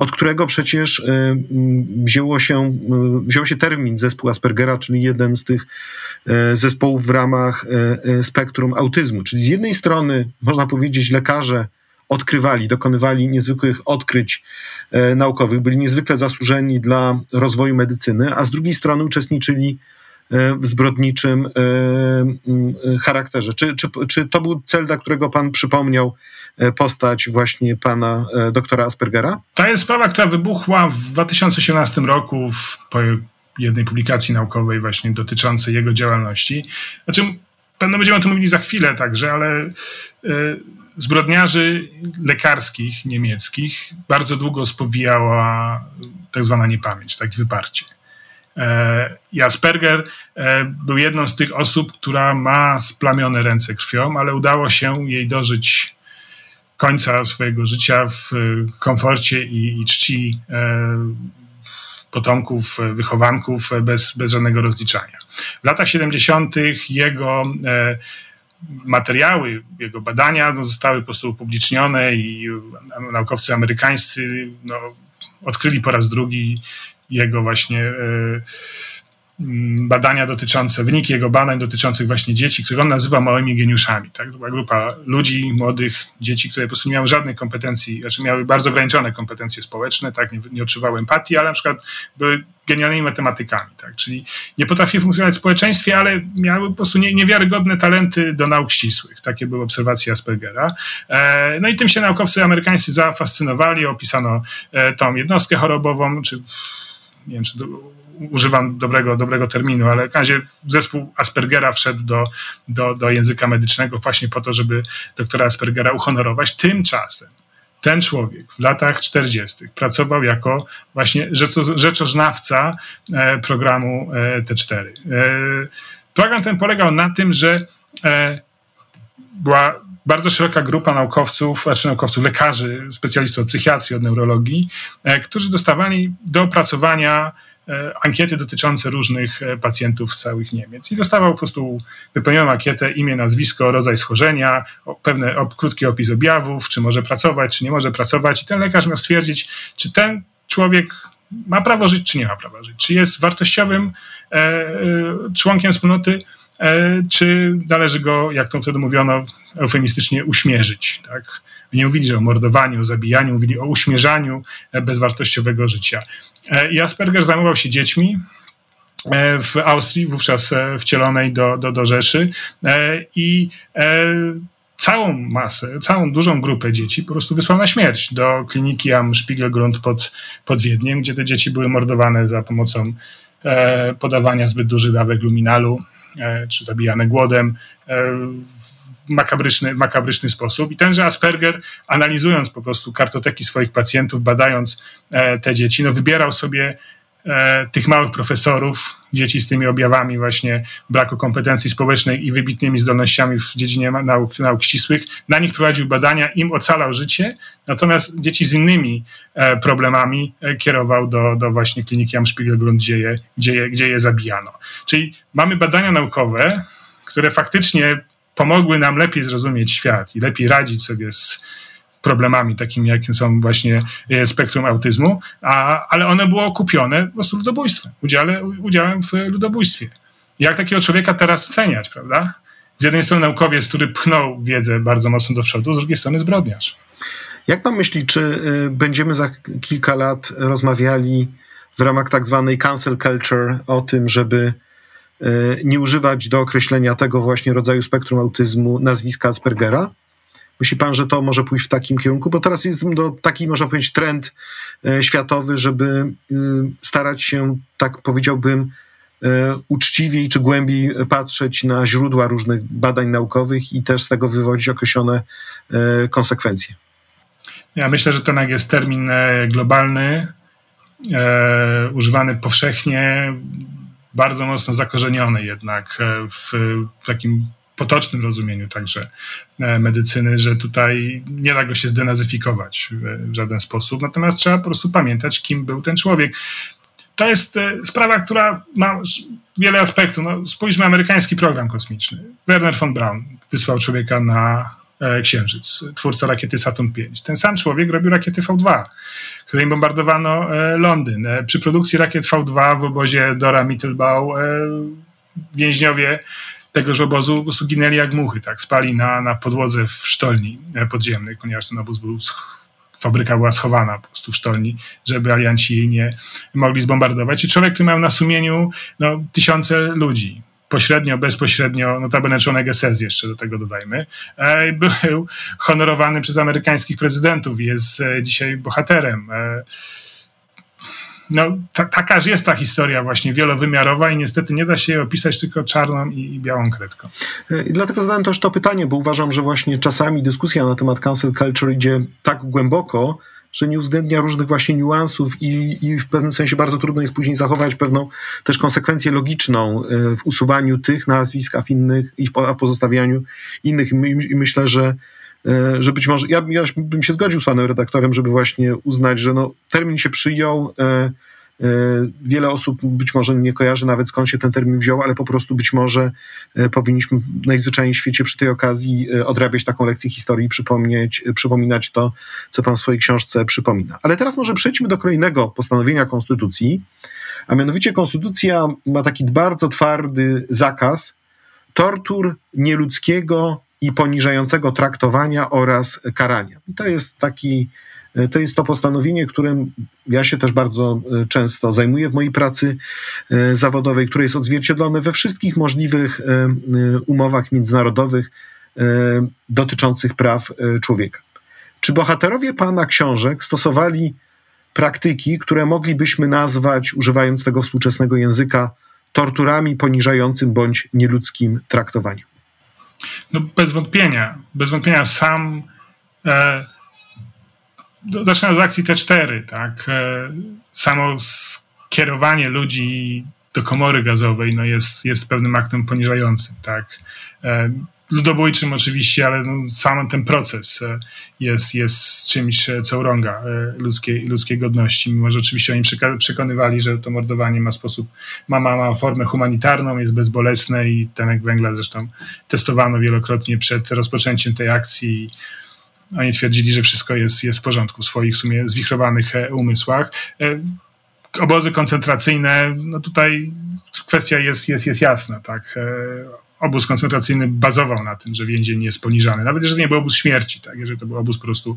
od którego przecież y, mm, wzięło się, y, wziął się termin zespół Aspergera, czyli jeden z tych y, zespołów w ramach spektrum autyzmu. Czyli z jednej strony, można powiedzieć, lekarze odkrywali, dokonywali niezwykłych odkryć naukowych, byli niezwykle zasłużeni dla rozwoju medycyny, a z drugiej strony uczestniczyli w zbrodniczym charakterze. Czy, czy, czy to był cel, dla którego pan przypomniał E, postać właśnie pana e, doktora Aspergera? To jest sprawa, która wybuchła w 2018 roku w, jednej publikacji naukowej właśnie dotyczącej jego działalności. Znaczy, pewno będziemy o tym mówili za chwilę także, ale e, zbrodniarzy lekarskich niemieckich bardzo długo spowijała tak zwana niepamięć, takie wyparcie. I Asperger był jedną z tych osób, która ma splamione ręce krwią, ale udało się jej dożyć końca swojego życia w komforcie i, i czci e, potomków, e, wychowanków e, bez, bez żadnego rozliczania. W latach 70. jego materiały, jego badania zostały po prostu upublicznione i naukowcy amerykańscy no, odkryli po raz drugi jego właśnie Mm, badania dotyczące, wyniki jego badań dotyczących właśnie dzieci, które on nazywa małymi geniuszami. Tak? To była grupa ludzi, młodych dzieci, które po prostu nie miały żadnych kompetencji, znaczy miały bardzo ograniczone kompetencje społeczne, tak? nie, nie odczuwały empatii, ale na przykład były genialnymi matematykami, tak? czyli nie potrafiły funkcjonować w społeczeństwie, ale miały po prostu nie, niewiarygodne talenty do nauk ścisłych. Takie były obserwacje Aspergera. E, no i tym się naukowcy amerykańscy zafascynowali, opisano e, tą jednostkę chorobową, czy nie wiem, czy używam dobrego, dobrego terminu, ale w razie zespół Aspergera wszedł do, do, do języka medycznego właśnie po to, żeby doktora Aspergera uhonorować. Tymczasem ten człowiek w latach 40. pracował jako właśnie rzeczoznawca e, programu e, T4. E, program ten polegał na tym, że była bardzo szeroka grupa naukowców, znaczy naukowców, lekarzy, specjalistów od psychiatrii, od neurologii, którzy dostawali do opracowania E, ankiety dotyczące różnych e, pacjentów z całych Niemiec. I dostawał po prostu wypełnioną ankietę, imię, nazwisko, rodzaj schorzenia, pewne krótki opis objawów, czy może pracować, czy nie może pracować. I ten lekarz miał stwierdzić, czy ten człowiek ma prawo żyć, czy nie ma prawa żyć. Czy jest wartościowym e, członkiem wspólnoty, czy należy go, jak to wtedy mówiono, eufemistycznie uśmierzyć. Tak? Nie mówili o mordowaniu, o zabijaniu, mówili o uśmierzaniu bezwartościowego życia. E, I Asperger zajmował się dziećmi e, w Austrii, wówczas e, wcielonej do, do, do Rzeszy i całą masę, całą dużą grupę dzieci po prostu wysłał na śmierć do kliniki Am Spiegelgrund pod, pod Wiedniem, gdzie te dzieci były mordowane za pomocą podawania zbyt dużych dawek luminalu, czy zabijane głodem makabryczny, makabryczny sposób. I tenże Asperger, analizując po prostu kartoteki swoich pacjentów, badając e, te dzieci, no wybierał sobie e, tych małych profesorów, dzieci z tymi objawami właśnie braku kompetencji społecznej i wybitnymi zdolnościami w dziedzinie nauk, nauk ścisłych. Na nich prowadził badania, im ocalał życie, natomiast dzieci z innymi e, problemami e, kierował do, do właśnie kliniki Amspielgrund, gdzie je, gdzie, je, gdzie je zabijano. Czyli mamy badania naukowe, które faktycznie pomogły nam lepiej zrozumieć świat i lepiej radzić sobie z problemami takimi, jakim są właśnie e, spektrum autyzmu, a, ale one było kupione po prostu ludobójstwem, udziale, udziałem w ludobójstwie. Jak takiego człowieka teraz oceniać, prawda? Z jednej strony naukowiec, który pchnął wiedzę bardzo mocno do przodu, z drugiej strony zbrodniarz. Jak pan myśli, czy y, będziemy za kilka lat rozmawiali w ramach tak zwanej cancel culture o tym, żeby y, nie używać do określenia tego właśnie rodzaju spektrum autyzmu nazwiska Aspergera? Myśli pan, że to może pójść w takim kierunku? Bo teraz jest no, taki, można powiedzieć, trend e, światowy, żeby y, starać się, tak powiedziałbym, e, uczciwiej czy głębiej patrzeć na źródła różnych badań naukowych i też z tego wywodzić określone e, konsekwencje. Ja myślę, że to jest termin globalny, używany powszechnie, bardzo mocno zakorzeniony jednak w takim potocznym rozumieniu także e, medycyny, że tutaj nie da go się zdenazyfikować w żaden sposób. Natomiast trzeba po prostu pamiętać, kim był ten człowiek. To jest e, sprawa, która ma wiele aspektów. No, spójrzmy amerykański program kosmiczny. Werner von Braun wysłał człowieka na e, Księżyc, twórca rakiety Saturn V. Ten sam człowiek robił rakiety V2, której bombardowano Londyn. Przy produkcji rakiet V2 w obozie Dora Mittelbau więźniowie tegoż obozu po prostu ginęli jak muchy, tak, spali na, na podłodze w sztolni e, podziemnej, ponieważ ten obóz był, fabryka była schowana po prostu w sztolni, żeby alianci jej nie mogli zbombardować. I człowiek, który miał na sumieniu no, tysiące ludzi, pośrednio, bezpośrednio, notabene członek SS jeszcze do tego dodajmy, e, był honorowany przez amerykańskich prezydentów i jest e, dzisiaj bohaterem no, ta, takaż jest ta historia właśnie wielowymiarowa i niestety nie da się jej opisać tylko czarną i, i białą kredką. E, I dlatego zadałem też to pytanie, bo uważam, że właśnie czasami dyskusja na temat cancel culture idzie tak głęboko, że nie uwzględnia różnych właśnie niuansów i, i, w pewnym sensie bardzo trudno jest później zachować pewną też konsekwencję logiczną e, w usuwaniu tych nazwisk, a w innych i w pozostawianiu innych. I myślę, że że być może, ja, ja bym się zgodził z panem redaktorem, żeby właśnie uznać, że no, termin się przyjął, E, wiele osób być może nie kojarzy nawet skąd się ten termin wziął, ale po prostu być może e, powinniśmy najzwyczajniej w świecie przy tej okazji e, odrabiać taką lekcję historii, przypomnieć, przypominać to, co pan w swojej książce przypomina. Ale teraz może przejdźmy do kolejnego postanowienia Konstytucji, a mianowicie Konstytucja ma taki bardzo twardy zakaz tortur nieludzkiego i poniżającego traktowania oraz karania. To jest taki E, to jest to postanowienie, którym ja się też bardzo e, często zajmuję w mojej pracy e, zawodowej, które jest odzwierciedlone we wszystkich możliwych umowach międzynarodowych dotyczących praw człowieka. Czy bohaterowie pana książek stosowali praktyki, które moglibyśmy nazwać, używając tego współczesnego języka, torturami poniżającym bądź nieludzkim traktowaniem? No bez wątpienia. Bez wątpienia sam e, zacznę od akcji T4, tak? E, samo skierowanie ludzi do komory gazowej no jest, jest pewnym aktem poniżającym, tak? E, ludobójczym oczywiście, ale no, sam ten proces e, jest, jest czymś, co urąga ludzkiej, ludzkiej godności, mimo że oczywiście oni przekonywali, że to mordowanie ma sposób, ma, ma, ma formę humanitarną, jest bezbolesne i Tenek Węgla zresztą testowano wielokrotnie przed rozpoczęciem tej akcji oni twierdzili, że wszystko jest, jest w porządku w swoich w sumie zwichrowanych e, umysłach. E, obozy koncentracyjne, no tutaj kwestia jest, jest, jest jasna, tak. E, obóz koncentracyjny bazował na tym, że więzień jest poniżany. Nawet jeżeli nie był obóz śmierci, tak, jeżeli to był obóz po prostu,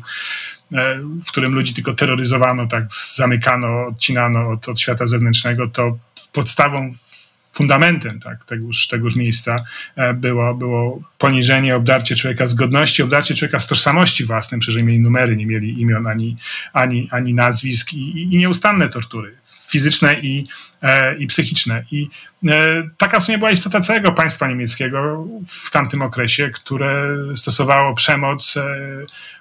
w którym ludzi tylko terroryzowano, tak, zamykano, odcinano od, od świata zewnętrznego, to podstawą fundamentem tak, tegoż, tegoż miejsca e, było, było poniżenie, obdarcie człowieka z godności, obdarcie człowieka z tożsamości własnej, przecież nie mieli numery, nie mieli imion ani, ani, ani nazwisk i, i nieustanne tortury fizyczne i, i psychiczne. I taka w sumie była istota całego państwa niemieckiego w tamtym okresie, które stosowało przemoc,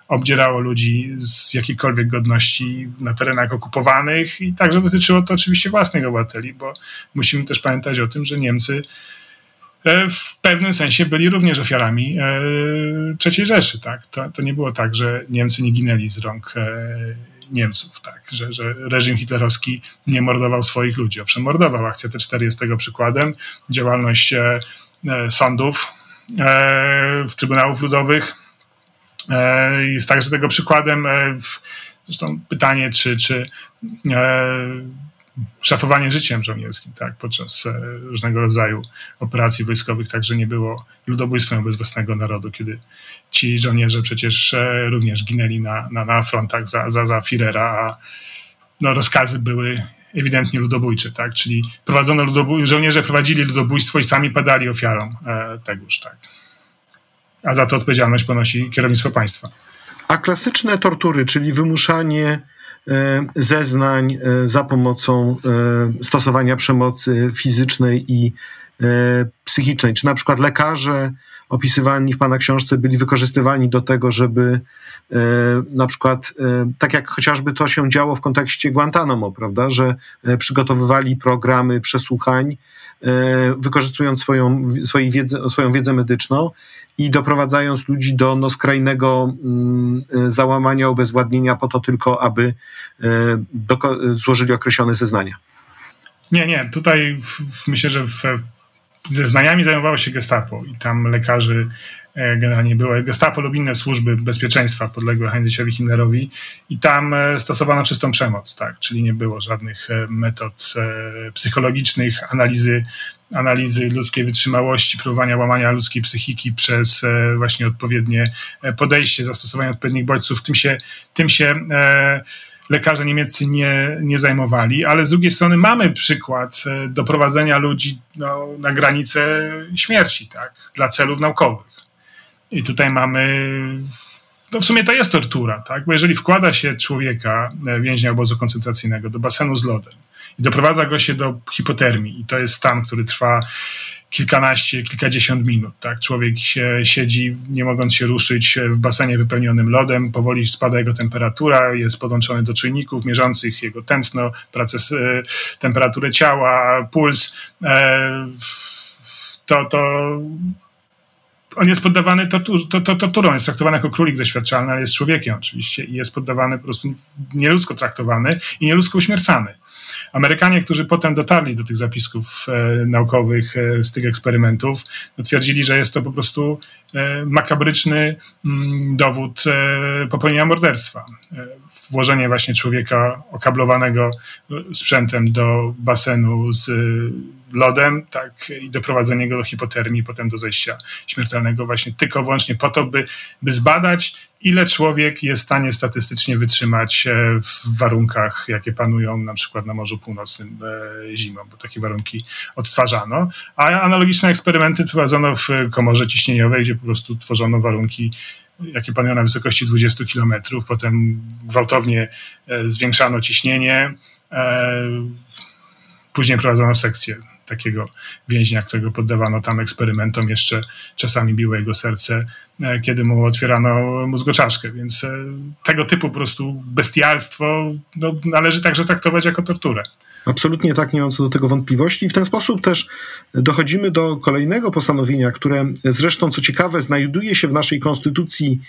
obdzierało ludzi z jakiejkolwiek godności na terenach okupowanych i także dotyczyło to oczywiście własnych obywateli, bo musimy też pamiętać o tym, że Niemcy E, w pewnym sensie byli również ofiarami e, III Rzeszy. Tak? To, to nie było tak, że Niemcy nie ginęli z rąk e, Niemców, tak? że, że reżim hitlerowski nie mordował swoich ludzi. Owszem, mordował. Akcja T4 jest tego przykładem. Działalność sądów w Trybunałów Ludowych jest także tego przykładem. Zresztą pytanie, czy, czy szafowanie życiem żołnierskim tak, podczas e, różnego rodzaju operacji wojskowych, także nie było ludobójstwem wobec własnego narodu, kiedy ci żołnierze przecież e, również ginęli na, na, na frontach za, za, za Führera, a no, rozkazy były ewidentnie ludobójcze, tak? czyli prowadzono ludobój- żołnierze prowadzili ludobójstwo i sami padali ofiarą e, tegoż. Tak. A za to odpowiedzialność ponosi kierownictwo państwa. A klasyczne tortury, czyli wymuszanie zeznań e, za pomocą e, stosowania przemocy fizycznej i psychicznej. Czy na przykład lekarze opisywani w Pana książce byli wykorzystywani do tego, żeby na przykład, tak jak chociażby to się działo w kontekście Guantanamo, prawda, że przygotowywali programy przesłuchań, wykorzystując swoją, swoją, wiedzę, swoją wiedzę medyczną i doprowadzając ludzi do no, skrajnego mm, załamania, obezwładnienia po to tylko, aby e, złożyli określone zeznania. Nie, nie. Tutaj w, myślę, że w, zeznaniami zajmowało się gestapo i tam lekarzy E, generalnie były Gestapo lub inne służby bezpieczeństwa podległe Heinrichowi Himmlerowi i tam e, stosowano czystą przemoc, tak, czyli nie było żadnych e, metod psychologicznych, analizy, analizy ludzkiej wytrzymałości, próbowania łamania ludzkiej psychiki przez właśnie odpowiednie podejście, zastosowanie odpowiednich bodźców. Tym się, tym się lekarze niemieccy nie, nie zajmowali, ale z drugiej strony mamy przykład doprowadzenia ludzi no, na granicę śmierci, tak, dla celów naukowych. I tutaj mamy no w sumie to jest tortura, tak? Bo jeżeli wkłada się człowieka, e, więźnia obozu koncentracyjnego, do basenu z lodem i doprowadza go się do hipotermii, i to jest stan, który trwa kilkanaście, kilkadziesiąt minut, tak? Człowiek siedzi, nie mogąc się ruszyć w basenie wypełnionym lodem, powoli spada jego temperatura, jest podłączony do czujników mierzących jego tętno, pracę, e, temperaturę ciała, puls. E, to, to on jest poddawany tortur, to, to, torturą, jest traktowany jako królik doświadczalny, ale jest człowiekiem oczywiście i jest poddawany po prostu nieludzko traktowany i nieludzko uśmiercany. Amerykanie, którzy potem dotarli do tych zapisków e, naukowych e, z tych eksperymentów, no, twierdzili, że jest to po prostu e, makabryczny mm, dowód popełnienia morderstwa. Włożenie właśnie człowieka okablowanego sprzętem do basenu z lodem, tak, i doprowadzenie go do hipotermii, potem do zejścia śmiertelnego właśnie tylko wyłącznie po to, by, by zbadać, ile człowiek jest w stanie statystycznie wytrzymać e, w warunkach, jakie panują na przykład na Morzu Północnym e, zimą, bo takie warunki odtwarzano. A analogiczne eksperymenty prowadzono w komorze ciśnieniowej, gdzie po prostu tworzono warunki jakie panują na wysokości 20 km, potem gwałtownie e, zwiększano ciśnienie, później prowadzono sekcję takiego więźnia, którego poddawano tam eksperymentom, jeszcze czasami biło jego serce, e, kiedy mu otwierano mózgoczaszkę, więc e, tego typu po prostu bestialstwo no, należy także traktować jako torturę. Absolutnie tak, nie mam co do tego wątpliwości. I w ten sposób też dochodzimy do kolejnego postanowienia, które zresztą, co ciekawe, znajduje się w naszej konstytucji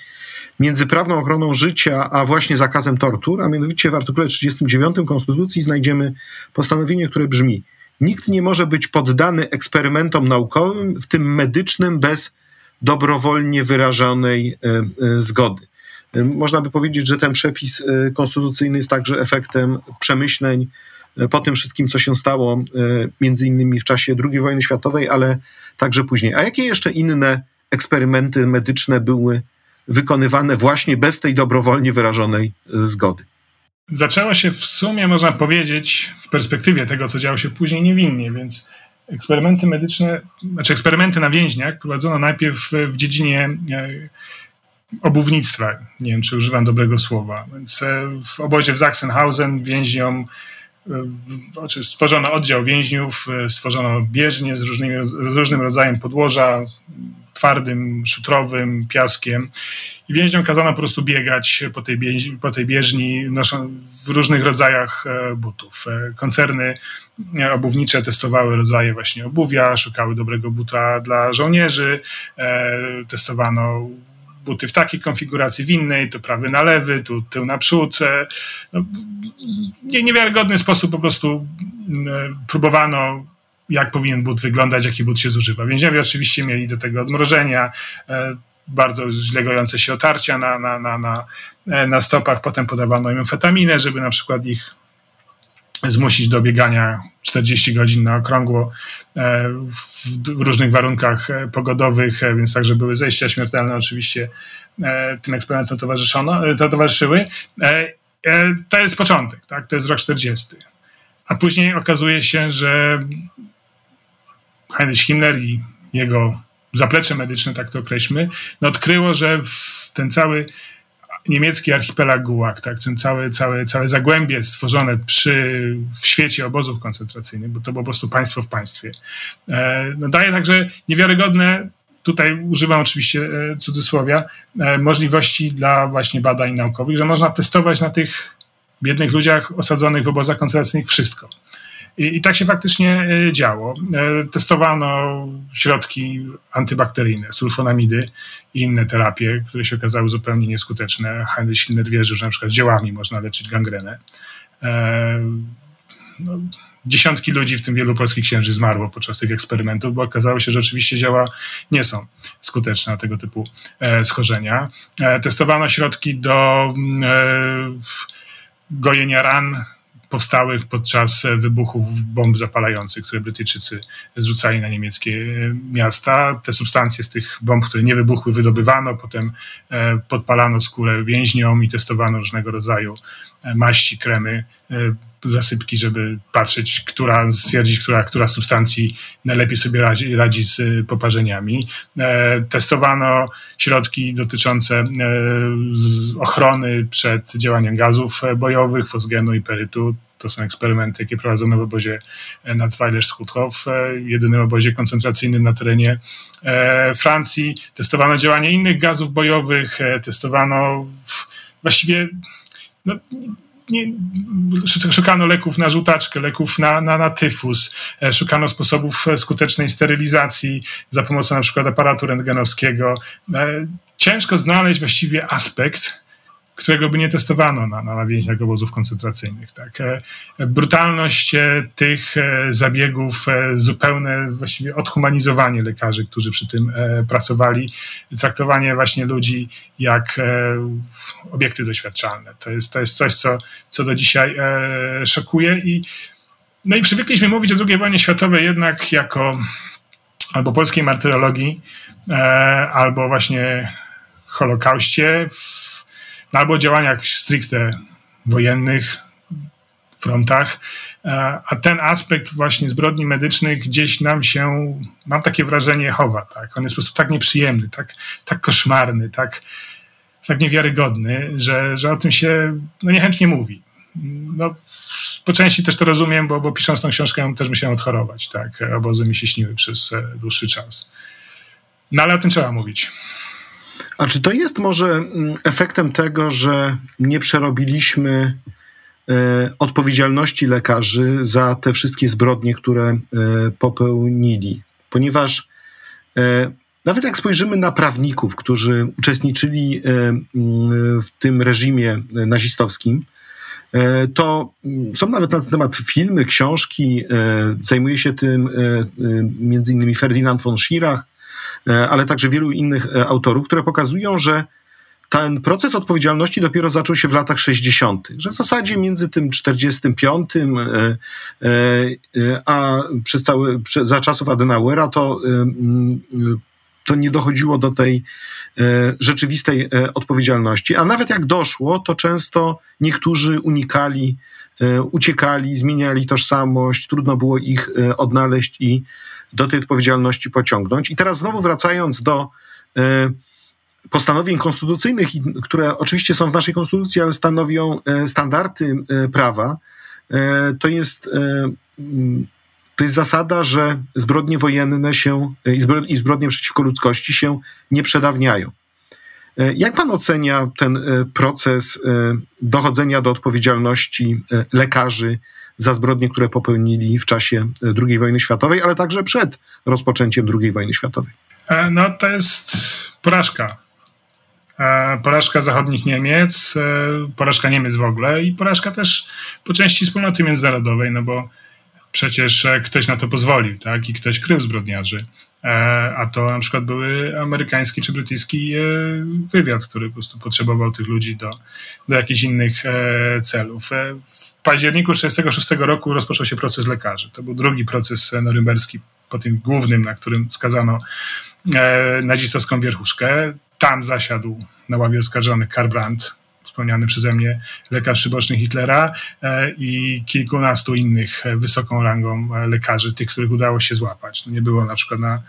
między prawną ochroną życia, a właśnie zakazem tortur, a mianowicie w artykule 39 Konstytucji znajdziemy postanowienie, które brzmi: Nikt nie może być poddany eksperymentom naukowym, w tym medycznym, bez dobrowolnie wyrażonej e, e, zgody. E, można by powiedzieć, że ten przepis konstytucyjny jest także efektem przemyśleń po tym wszystkim, co się stało, między innymi w czasie II wojny światowej, ale także później. A jakie jeszcze inne eksperymenty medyczne były wykonywane właśnie bez tej dobrowolnie wyrażonej zgody? Zaczęło się w sumie, można powiedzieć, w perspektywie tego, co działo się później, niewinnie, więc eksperymenty medyczne, znaczy eksperymenty na więźniach prowadzono najpierw w dziedzinie e, obuwnictwa. Nie wiem, czy używam dobrego słowa. Więc e, w obozie w Sachsenhausen więźniom znaczy stworzono oddział więźniów, stworzono bieżnie z, różnymi, z różnym rodzajem podłoża, twardym, szutrowym, piaskiem. I więźniom kazano po prostu biegać po tej, bieżni, po tej bieżni w różnych rodzajach e, butów. E, koncerny e, obuwnicze testowały rodzaje właśnie obuwia, szukały dobrego buta dla żołnierzy, testowano buty w takiej konfiguracji, w innej, to prawy na lewy, tu tył na przód. No, w niewiarygodny sposób po prostu próbowano jak powinien but wyglądać, jaki but się zużywa. Więźniowie oczywiście mieli do tego odmrożenia, e, bardzo źle gojące się otarcia na, na, na, na, e, na stopach, potem podawano im amfetaminę, żeby na przykład ich zmusić do biegania 40 godzin na okrągło e, w różnych warunkach pogodowych, więc także były zejścia śmiertelne oczywiście tym eksperymentom towarzyszono, to towarzyszyły. To jest początek, tak? to jest rok 40. A później okazuje się, że Heinrich Himmler i jego zaplecze medyczne, tak to określmy, no odkryło, że ten cały niemiecki archipelag Gulag, tak, ten całe, całe, całe zagłębie stworzone przy, w świecie obozów koncentracyjnych, bo to było po prostu państwo w państwie, e, no daje także niewiarygodne, tutaj używam oczywiście e, cudzysłowia, e, możliwości dla właśnie badań naukowych, że można testować na tych biednych ludziach osadzonych w obozach koncentracyjnych wszystko. I, I, tak się faktycznie e, działo. E, testowano środki antybakteryjne, sulfonamidy i inne terapie, które się okazały zupełnie nieskuteczne. Heinrich Schiller wierzył, że na przykład dziełami można leczyć gangrenę. E, no, dziesiątki ludzi, w tym wielu polskich księży, zmarło podczas tych eksperymentów, bo okazało się, że rzeczywiście działa nie są skuteczne na tego typu schorzenia. Testowano środki do gojenia ran powstałych podczas wybuchów bomb zapalających, które Brytyjczycy zrzucali na niemieckie miasta. Te substancje z tych bomb, które nie wybuchły, wydobywano, potem e, podpalano skórę więźniom i testowano różnego rodzaju e, maści, kremy e, zasypki, żeby patrzeć, która, stwierdzić, która, która substancji najlepiej sobie radzi, radzi z y, poparzeniami. E, testowano środki dotyczące e, ochrony przed działaniem gazów bojowych, fosgenu i perytu. To są eksperymenty, jakie prowadzono w obozie Natzweiler-Schuthof, e, jedynym obozie koncentracyjnym na terenie Francji. Testowano działanie innych gazów bojowych, testowano właściwie no, nie, szukano leków na żółtaczkę, leków na, na, na tyfus, e, szukano sposobów e, skutecznej sterylizacji za pomocą na przykład aparatu rentgenowskiego. E, ciężko znaleźć właściwie aspekt, którego by nie testowano na, na więźniach obozów koncentracyjnych. Tak? E, brutalność e, tych e, zabiegów, zupełne właściwie odhumanizowanie lekarzy, którzy przy tym pracowali, traktowanie właśnie ludzi jak obiekty doświadczalne. To jest, to jest coś, co, co do dzisiaj szokuje i no i przywykliśmy mówić o II wojnie światowej jednak jako albo polskiej martyrologii, albo właśnie Holokauście albo działaniach stricte wojennych, frontach, e, a ten aspekt właśnie zbrodni medycznych gdzieś nam się, mam takie wrażenie, chowa. Tak? On jest po prostu tak nieprzyjemny, tak, tak koszmarny, tak, tak niewiarygodny, że, że o tym się no, niechętnie mówi. No, po części też to rozumiem, bo, bo pisząc tą książkę też musiałem odchorować. Tak? Obozy mi się śniły przez e, dłuższy czas. No ale o tym trzeba mówić. A czy to jest może mm, efektem tego, że nie przerobiliśmy e, odpowiedzialności lekarzy za te wszystkie zbrodnie, które e, popełnili? Ponieważ e, nawet jak spojrzymy na prawników, którzy uczestniczyli w tym reżimie nazistowskim, to mm, są nawet na ten temat filmy, książki. Zajmuje się tym między innymi Ferdynand von Schirach, ale także wielu innych e, autorów, które pokazują, że ten proces odpowiedzialności dopiero zaczął się w latach 60., że w zasadzie między tym 45 e, a przez cały, za czasów Adenauera to, to nie dochodziło do tej rzeczywistej odpowiedzialności. A nawet jak doszło, to często niektórzy unikali, uciekali, zmieniali tożsamość, trudno było ich odnaleźć i do tej odpowiedzialności pociągnąć. I teraz znowu wracając do e, postanowień konstytucyjnych, które oczywiście są w naszej konstytucji, ale stanowią e, standardy e, prawa, to jest to jest zasada, że zbrodnie wojenne się i zbrodnie przeciwko ludzkości się nie przedawniają. Jak pan ocenia ten proces dochodzenia do odpowiedzialności lekarzy za zbrodnie, które popełnili w czasie II wojny światowej, ale także przed rozpoczęciem II wojny światowej? E, no to jest porażka. E, porażka zachodnich Niemiec, e, porażka Niemiec w ogóle i porażka też po części wspólnoty międzynarodowej, no bo przecież ktoś na to pozwolił, tak? I ktoś krył zbrodniarzy. A to na przykład były amerykański czy brytyjski wywiad, który po prostu potrzebował tych ludzi do, do jakichś innych celów. W październiku 1966 roku rozpoczął się proces lekarzy. To był drugi proces norymberski po tym głównym, na którym skazano E, nazistowską wierchuszkę. Tam zasiadł na ławie oskarżonych Karl Brandt, wspomniany przeze mnie lekarz przyboczny Hitlera e, i kilkunastu innych e, wysoką rangą lekarzy, tych, których udało się złapać. No nie było na przykład na,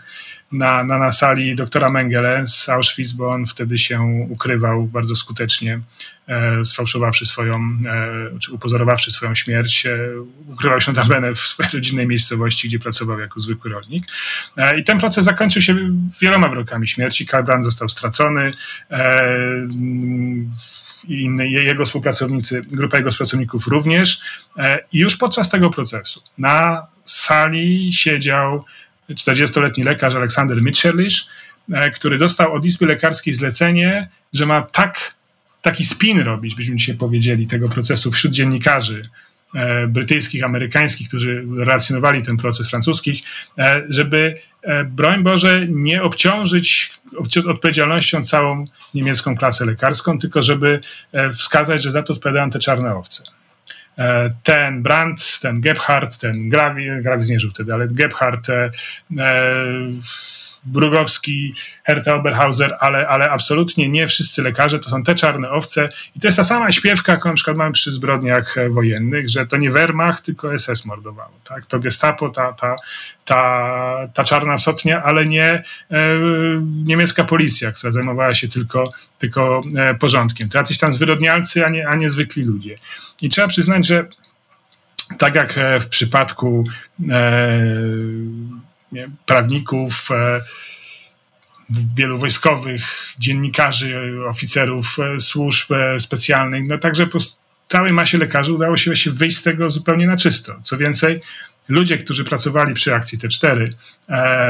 na, na, na sali doktora Mengele z Auschwitz, bo on wtedy się ukrywał bardzo skutecznie E, sfałszowawszy swoją, e, czy upozorowawszy swoją śmierć, e, ukrywał się notabene w swojej rodzinnej miejscowości, gdzie pracował jako zwykły rolnik. I ten proces zakończył się wieloma wyrokami śmierci. Karl został stracony i inny, jego współpracownicy, grupa jego współpracowników również. I już podczas tego procesu na sali siedział 40-letni lekarz Aleksander Mitscherlich, który dostał od Izby Lekarskiej zlecenie, że ma tak taki spin robić, byśmy dzisiaj powiedzieli, tego procesu wśród dziennikarzy e, brytyjskich, amerykańskich, którzy relacjonowali ten proces francuskich, e, żeby, e, broń Boże, nie obciążyć odpowiedzialnością całą niemiecką klasę lekarską, tylko żeby wskazać, że za to odpowiadają te czarne owce. Ten Brandt, ten Gebhardt, ten Gravi, Gravi nie żył wtedy, ale Gebhardt, e, Brugowski, Herta Oberhauser, ale, ale absolutnie nie wszyscy lekarze, to są te czarne owce i to jest ta sama śpiewka, jaką na przykład mamy przy zbrodniach e, wojennych, że to nie Wehrmacht, tylko SS mordowało, tak? To gestapo, ta, ta, ta, ta czarna sotnia, ale nie e, niemiecka policja, która zajmowała się tylko, tylko e, porządkiem. To jacyś tam zwyrodnialcy, a nie, a nie zwykli ludzie. I trzeba przyznać, że tak jak e, w przypadku e, prawników, e, wielu wojskowych, dziennikarzy, oficerów e, służb e, specjalnych, no także po całej masie lekarzy udało się właśnie wyjść z tego zupełnie na czysto. Co więcej, ludzie, którzy pracowali przy akcji T4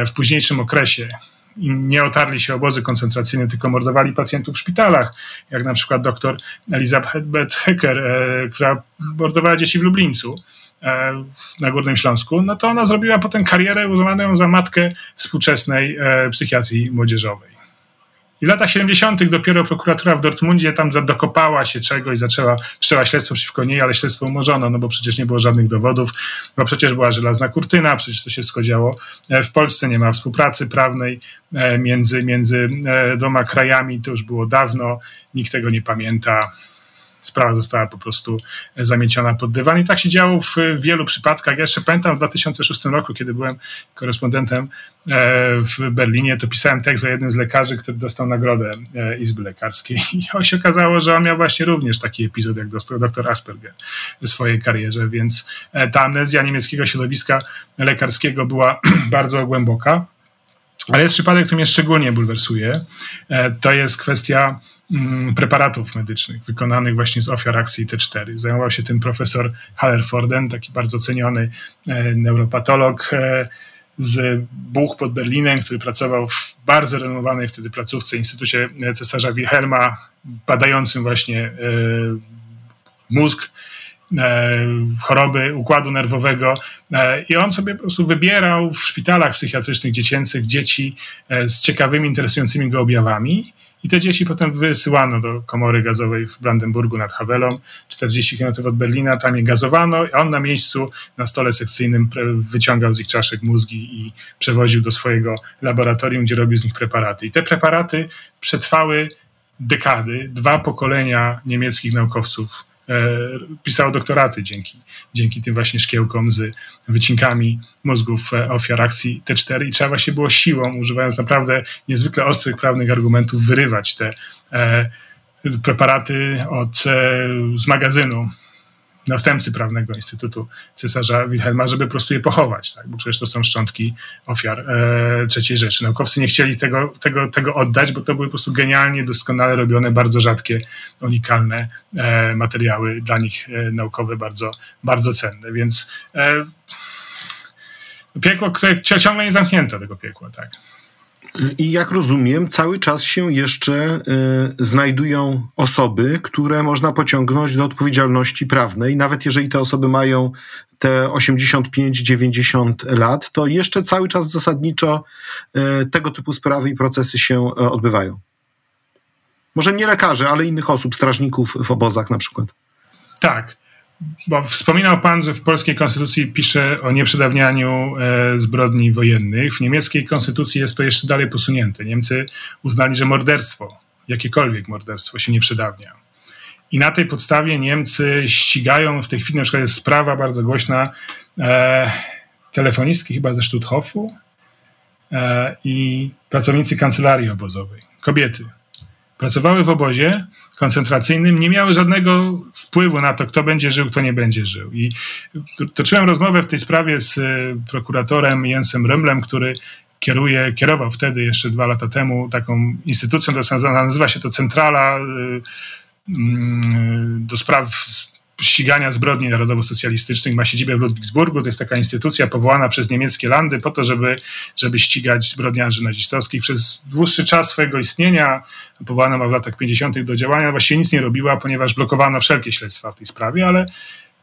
w późniejszym okresie, i nie otarli się obozy koncentracyjne, tylko mordowali pacjentów w szpitalach, jak na przykład doktor Elizabeth Hecker, która mordowała dzieci w Lublińcu na Górnym Śląsku, no to ona zrobiła potem karierę, uznano ją za matkę współczesnej e, psychiatrii młodzieżowej. I w latach 70. dopiero prokuratura w Dortmundzie tam dokopała się czegoś, zaczęła, wszczęła śledztwo przeciwko niej, ale śledztwo umorzono, no bo przecież nie było żadnych dowodów, bo przecież była żelazna kurtyna, przecież to się wszystko działo e, w Polsce, nie ma współpracy prawnej między, między dwoma krajami, to już było dawno, nikt tego nie pamięta sprawa została po prostu zamieciona pod dywan. I tak się działo w wielu przypadkach. Ja jeszcze pamiętam w 2006 roku, kiedy byłem korespondentem e, w Berlinie, to pisałem tekst o jednym z lekarzy, który dostał nagrodę e, Izby Lekarskiej. I się okazało, że on miał właśnie również taki epizod jak dr Asperger w swojej karierze, więc e, ta amnezja niemieckiego środowiska lekarskiego była bardzo głęboka. Ale jest przypadek, który mnie szczególnie bulwersuje. To jest kwestia preparatów medycznych wykonanych właśnie z ofiar akcji T4. Zajmował się tym profesor Hallerforden, taki bardzo ceniony e, neuropatolog e, z Buch pod Berlinem, który pracował w bardzo renomowanej wtedy placówce Instytucie Cesarza Wilhelma, badającym właśnie e, mózg choroby układu nerwowego i on sobie po prostu wybierał w szpitalach psychiatrycznych dziecięcych dzieci z ciekawymi, interesującymi go objawami i te dzieci potem wysyłano do komory gazowej w Brandenburgu nad Hawelą, 40 km od Berlina, tam je gazowano, a on na miejscu na stole sekcyjnym wyciągał z ich czaszek mózgi i przewoził do swojego laboratorium, gdzie robił z nich preparaty. I te preparaty przetrwały dekady, dwa pokolenia niemieckich naukowców E, pisało doktoraty dzięki, dzięki tym właśnie szkiełkom z wycinkami mózgów e, ofiar akcji T4 i trzeba właśnie było siłą, używając naprawdę niezwykle ostrych prawnych argumentów, wyrywać te e, preparaty od, z magazynu następcy prawnego Instytutu Cesarza Wilhelma, żeby po prostu je pochować, tak? bo przecież to są szczątki ofiar e, III Rzeszy. Naukowcy nie chcieli tego, tego, tego oddać, bo to były po prostu genialnie, doskonale robione, bardzo rzadkie, unikalne e, materiały, dla nich e, naukowe bardzo, bardzo cenne, więc e, piekło, które ciągle nie zamknięto tego piekła, tak. I jak rozumiem, cały czas się jeszcze y, znajdują osoby, które można pociągnąć do odpowiedzialności prawnej. Nawet jeżeli te osoby mają te 85-90 lat, to jeszcze cały czas zasadniczo y, tego typu sprawy i procesy się y, odbywają. Może nie lekarzy, ale innych osób, strażników w obozach na przykład. Tak bo wspominał pan, że w polskiej konstytucji pisze o nieprzedawnianiu e, zbrodni wojennych. W niemieckiej konstytucji jest to jeszcze dalej posunięte. Niemcy uznali, że morderstwo, jakiekolwiek morderstwo się nie przedawnia. I na tej podstawie Niemcy ścigają, w tej chwili na przykład jest sprawa bardzo głośna e, telefonistki chyba ze Stutthoffu e, i pracownicy kancelarii obozowej, kobiety pracowały w obozie koncentracyjnym, nie miały żadnego wpływu na to, kto będzie żył, kto nie będzie żył. I toczyłem rozmowę w tej sprawie z e, prokuratorem Jensem Rymlem, który kieruje, kierował wtedy, jeszcze dwa lata temu, taką instytucją, nazywa się to Centrala e, mm, do spraw ścigania zbrodni narodowo-socjalistycznych ma siedzibę w Ludwigsburgu. To jest taka instytucja powołana przez niemieckie landy po to, żeby, żeby ścigać zbrodniarzy nazistowskich. Przez dłuższy czas swojego istnienia, powołana ma w latach 50. do działania, właściwie nic nie robiła, ponieważ blokowano wszelkie śledztwa w tej sprawie, ale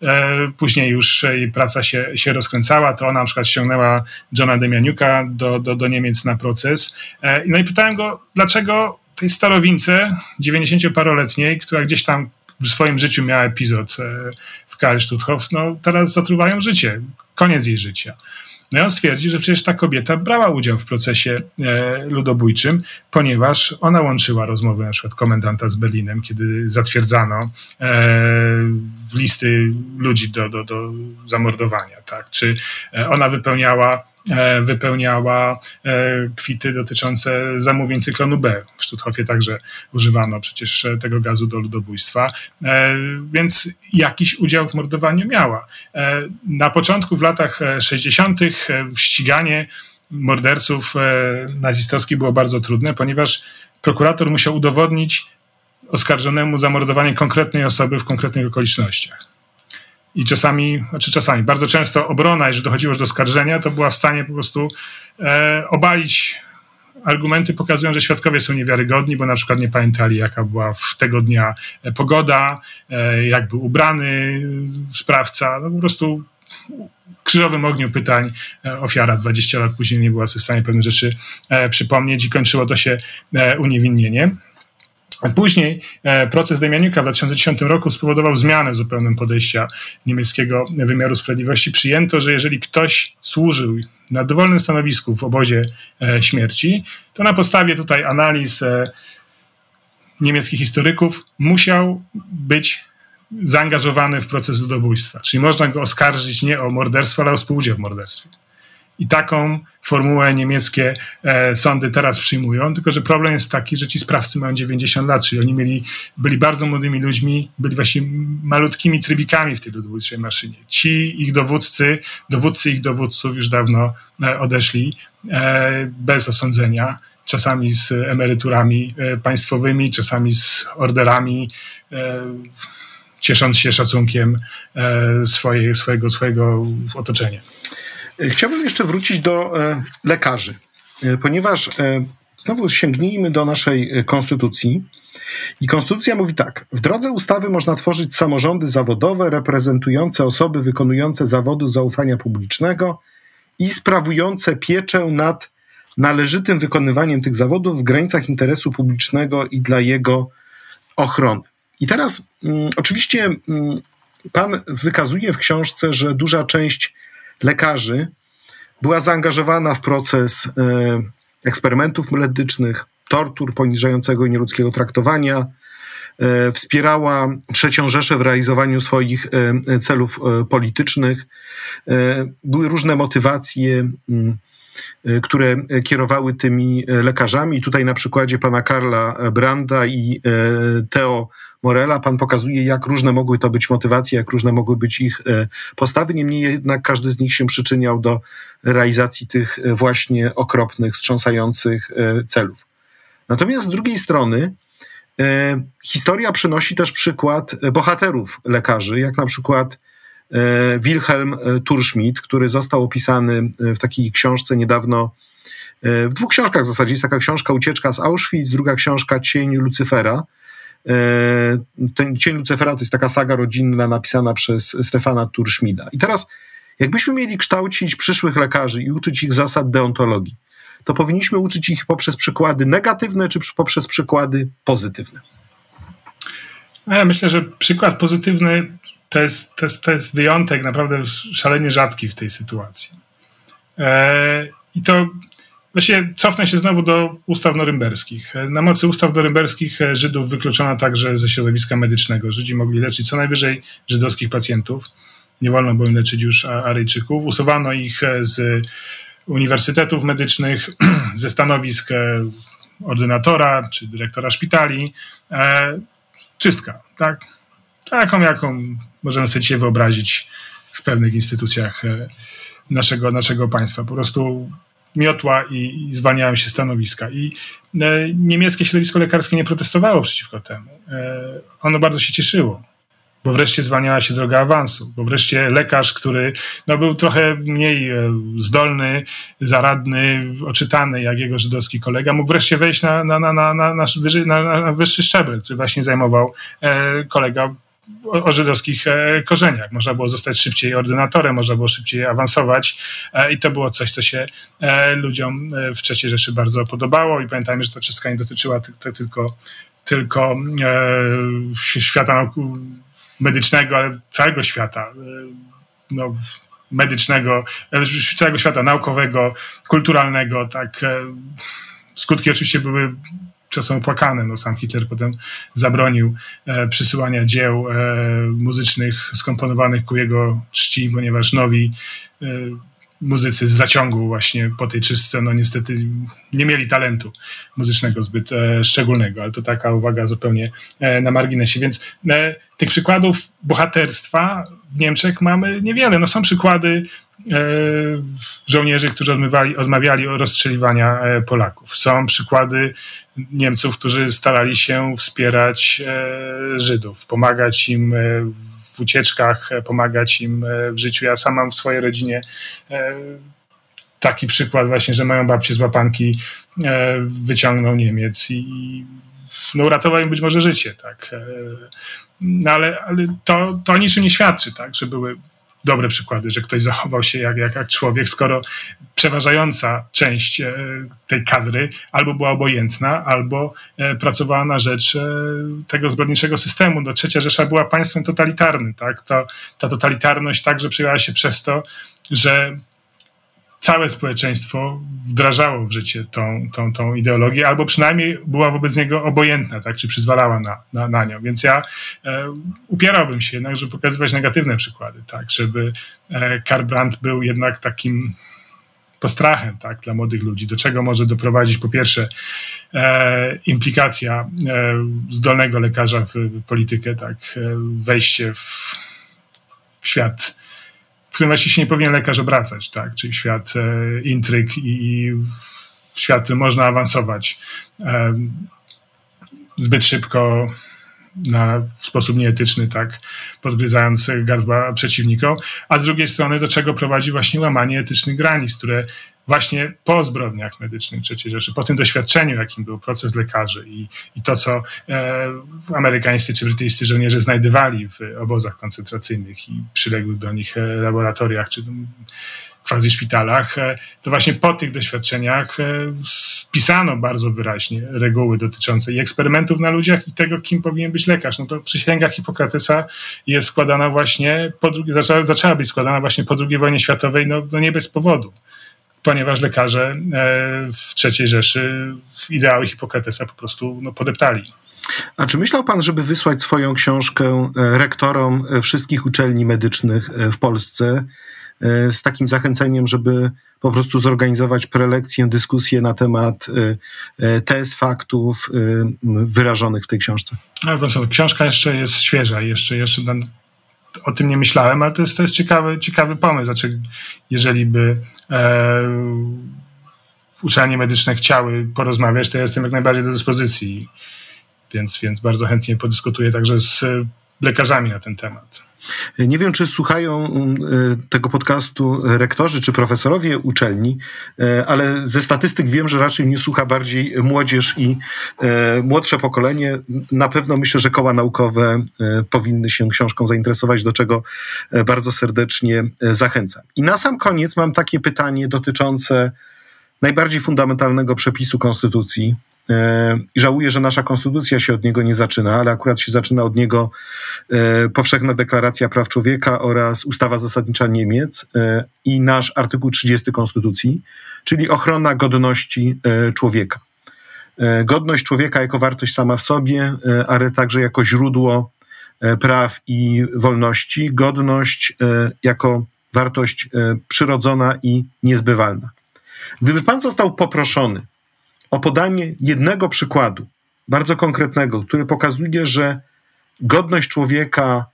e, Później już jej praca się, się rozkręcała, to ona na przykład ściągnęła Johna Demianiuka do, do, do Niemiec na proces. E, no i pytałem go, dlaczego tej starowince 90-paroletniej, która gdzieś tam w swoim życiu miała epizod e, w Karlstuthof, no teraz zatruwają życie, koniec jej życia. No i on stwierdzi, że przecież ta kobieta brała udział w procesie e, ludobójczym, ponieważ ona łączyła rozmowy na przykład komendanta z Berlinem, kiedy zatwierdzano e, listy ludzi do, do, do zamordowania, tak? Czy ona wypełniała wypełniała e, kwity dotyczące zamówień cyklonu B. W Sztuthofie także używano przecież tego gazu do ludobójstwa, e, więc jakiś udział w mordowaniu miała. Na początku, w latach 60., ściganie morderców nazistowskich było bardzo trudne, ponieważ prokurator musiał udowodnić oskarżonemu zamordowanie konkretnej osoby w konkretnych okolicznościach i czasami, znaczy czasami, bardzo często obrona, jeżeli dochodziło już do skarżenia, to była w stanie po prostu e, obalić argumenty pokazują, że świadkowie są niewiarygodni, bo na przykład nie pamiętali, jaka była w tego dnia e, pogoda, e, jak był ubrany sprawca. No po prostu w krzyżowym ogniu pytań e, ofiara 20 lat później nie była w stanie pewne rzeczy przypomnieć i kończyło to się uniewinnieniem. Później e, proces Demianika w 2010 roku spowodował zmianę zupełną podejścia niemieckiego wymiaru sprawiedliwości. Przyjęto, że jeżeli ktoś służył na dowolnym stanowisku w obozie e, śmierci, to na podstawie tutaj analiz e, niemieckich historyków musiał być zaangażowany w proces ludobójstwa. Czyli można go oskarżyć nie o morderstwo, ale o współudział w morderstwie. I taką formułę niemieckie e, sądy teraz przyjmują, tylko że problem jest taki, że ci sprawcy mają 90 lat, czyli oni mieli, byli bardzo młodymi ludźmi, byli właśnie malutkimi trybikami w tej ludobójczej maszynie. Ci ich dowódcy, dowódcy ich dowódców już dawno e, odeszli e, bez osądzenia, czasami z emeryturami państwowymi, czasami z orderami ciesząc się szacunkiem swoje, swojego, swojego otoczenia. Chciałbym jeszcze wrócić do e, lekarzy, e, ponieważ e, znowu sięgnijmy do naszej konstytucji. I konstytucja mówi tak: W drodze ustawy można tworzyć samorządy zawodowe reprezentujące osoby wykonujące zawodu zaufania publicznego i sprawujące pieczę nad należytym wykonywaniem tych zawodów w granicach interesu publicznego i dla jego ochrony. I teraz, mm, oczywiście, mm, pan wykazuje w książce, że duża część lekarzy była zaangażowana w proces e, eksperymentów medycznych, tortur, poniżającego i nieludzkiego traktowania, e, wspierała trzecią Rzeszę w realizowaniu swoich e, celów politycznych. Były różne motywacje, mm, które kierowały tymi lekarzami. Tutaj na przykładzie pana Karla Branda i Teo Morela pan pokazuje, jak różne mogły to być motywacje, jak różne mogły być ich postawy. Niemniej jednak każdy z nich się przyczyniał do realizacji tych właśnie okropnych, wstrząsających celów. Natomiast z drugiej strony, historia przynosi też przykład bohaterów lekarzy, jak na przykład Wilhelm Turschmidt, który został opisany w takiej książce niedawno, e, w dwóch książkach w zasadzie. Jest taka książka Ucieczka z Auschwitz, druga książka Cień Lucyfera. Ten Cień Lucyfera to jest taka saga rodzinna napisana przez Stefana Turschmida. I teraz, jakbyśmy mieli kształcić przyszłych lekarzy i uczyć ich zasad deontologii, to powinniśmy uczyć ich poprzez przykłady negatywne czy poprzez przykłady pozytywne? No ja myślę, że przykład pozytywny to jest, to jest, to jest wyjątek naprawdę szalenie rzadki w tej sytuacji. E, I to Właśnie cofnę się znowu do ustaw norymberskich. Na mocy ustaw norymberskich Żydów wykluczono także ze środowiska medycznego. Żydzi mogli leczyć co najwyżej żydowskich pacjentów. Nie wolno było im leczyć już Aryjczyków. Usuwano ich z uniwersytetów medycznych, ze stanowisk e, ordynatora czy dyrektora szpitali. E, czystka, tak? Taką, jaką możemy sobie dzisiaj wyobrazić w pewnych instytucjach e, naszego, naszego państwa. Po prostu miotła i, i się stanowiska. I niemieckie środowisko lekarskie nie protestowało przeciwko temu. ono bardzo się cieszyło bo wreszcie zwalniała się droga awansu, bo wreszcie lekarz, który no, był trochę mniej e, zdolny, zaradny, oczytany jak jego żydowski kolega, mógł wreszcie wejść na, na, na, na, na, wyższy, na, na wyższy szczebel, który właśnie zajmował e, kolega o, żydowskich e, korzeniach. Można było zostać szybciej ordynatorem, można było szybciej awansować i to było coś, co się ludziom w III Rzeszy bardzo podobało i pamiętajmy, że to czystka nie dotyczyła tylko, tylko świata medycznego, ale całego świata. E, no, medycznego, e, całego świata naukowego, kulturalnego, tak. E, skutki oczywiście były czasem opłakane. No, sam Hitler potem zabronił e, przysyłania dzieł e, muzycznych skomponowanych ku jego czci, ponieważ nowi e, muzycy z zaciągu właśnie po tej czystce, no niestety nie mieli talentu muzycznego zbyt e, szczególnego, ale to taka uwaga zupełnie e, na marginesie. Więc e, tych przykładów bohaterstwa w Niemczech mamy niewiele. No są przykłady żołnierzy, którzy odmywali, odmawiali rozstrzeliwania e, Polaków. Są przykłady Niemców, którzy starali się wspierać e, Żydów, pomagać im w ucieczkach, e, pomagać im e, w życiu. Ja sam mam w swojej rodzinie e, taki przykład właśnie, że moją babcię z łapanki wyciągnął Niemiec i no, uratował im być może życie, tak. No, ale, ale to, to niczym nie świadczy, tak, że były dobre przykłady, że ktoś zachował się jak, jak, jak człowiek, skoro przeważająca część e, tej kadry albo była obojętna, albo e, pracowała na rzecz e, tego zbrodniczego systemu. No, Trzecia Rzesza była państwem totalitarnym. Tak? To, ta totalitarność także przejęła się przez to, że całe społeczeństwo wdrażało w życie tą, tą, tą ideologię, albo przynajmniej była wobec niego obojętna, tak, czy przyzwalała na, na, na nią. Więc ja e, upierałbym się jednak, żeby pokazywać negatywne przykłady, tak, żeby e, Karl Brandt był jednak takim postrachem tak, dla młodych ludzi, do czego może doprowadzić po pierwsze e, implikacja e, zdolnego lekarza w, w politykę, tak, e, wejście w, w świat w którym właśnie się nie powinien lekarz obracać, tak? czyli świat e, intryg i w świat, można awansować e, zbyt szybko na, w sposób nieetyczny, tak, podgryzając gardła przeciwnikom, a z drugiej strony do czego prowadzi właśnie łamanie etycznych granic, które właśnie po zbrodniach medycznych III Rzeszy, po tym doświadczeniu, jakim był proces lekarzy i, i to, co e, amerykańscy czy brytyjscy żołnierze znajdywali w obozach koncentracyjnych i przyległych do nich e, laboratoriach czy quasi szpitalach, e, to właśnie po tych doświadczeniach e, wpisano bardzo wyraźnie reguły dotyczące i eksperymentów na ludziach i tego, kim powinien być lekarz. No to przysięga Hipokratesa jest składana właśnie po drugiej, zaczęła, zaczęła być składana właśnie po II wojnie światowej, no, no nie bez powodu ponieważ lekarze e, w III Rzeszy ideały Hipokratesa po prostu no, podeptali. A czy myślał pan, żeby wysłać swoją książkę wszystkich uczelni medycznych w Polsce z takim zachęceniem, żeby po prostu zorganizować prelekcję, dyskusję na temat tez, faktów wyrażonych w tej książce. No, książka jeszcze jest świeża, jeszcze, jeszcze o tym nie myślałem, ale to jest, to jest ciekawy, ciekawy pomysł. Znaczy, jeżeli by e, uczelnie medyczne chciały porozmawiać, to ja jestem jak najbardziej do dyspozycji. Więc, więc bardzo chętnie podyskutuję także z lekarzami na ten temat. Nie wiem, czy słuchają mm, e, tego podcastu rektorzy czy profesorowie uczelni, e, ale ze statystyk wiem, że raczej mnie słucha bardziej młodzież i e, młodsze pokolenie. Na pewno myślę, że koła naukowe powinny się książką zainteresować, do czego bardzo serdecznie zachęcam. I na sam koniec mam takie pytanie dotyczące najbardziej fundamentalnego przepisu Konstytucji, I żałuję, że nasza konstytucja się od niego nie zaczyna, ale akurat się zaczyna od niego e, Powszechna Deklaracja Praw Człowieka oraz Ustawa Zasadnicza Niemiec e, i nasz artykuł 30 Konstytucji, czyli ochrona godności człowieka. Godność człowieka jako wartość sama w sobie, ale także jako źródło praw i wolności, godność jako wartość przyrodzona i niezbywalna. Gdyby pan został poproszony o podanie jednego przykładu, bardzo konkretnego, który pokazuje, że godność człowieka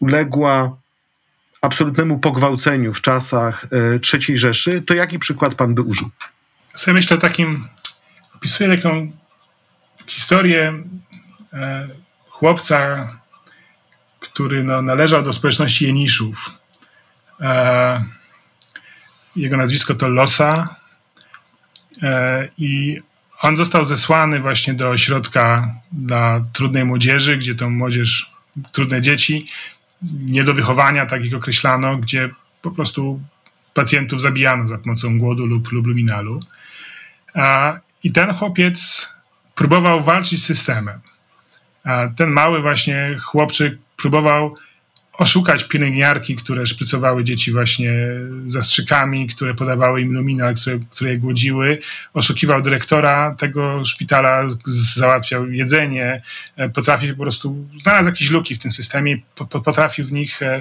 uległa absolutnemu pogwałceniu w czasach e, III Rzeszy, to jaki przykład pan by użył? Sobie myślę takim, opisuję taką historię e, chłopca, który no, należał do społeczności Jeniszów. E, jego nazwisko to Losa i on został zesłany właśnie do ośrodka dla trudnej młodzieży, gdzie tą młodzież, trudne dzieci, nie do wychowania, tak ich określano, gdzie po prostu pacjentów zabijano za pomocą głodu lub, lub luminalu. I ten chłopiec próbował walczyć z systemem. A ten mały właśnie chłopczyk próbował oszukać pielęgniarki, które szprycowały dzieci właśnie zastrzykami, które podawały im luminal, które, które je głodziły. Oszukiwał dyrektora tego szpitala, załatwiał jedzenie, e, potrafił po prostu, znalazł jakieś luki w tym systemie, potrafił w nich e,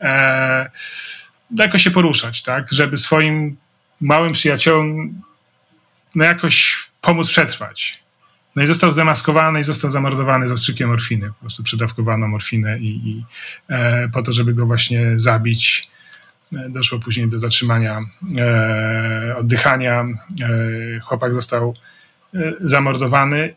e, jakoś się poruszać, tak, żeby swoim małym przyjaciołom no jakoś pomóc przetrwać. No i został zdemaskowany i został zamordowany zastrzykiem morfiny. Po prostu przedawkowano morfinę i, i e, po to, żeby go właśnie zabić. E, doszło później do zatrzymania e, oddychania. E, chłopak został e, zamordowany.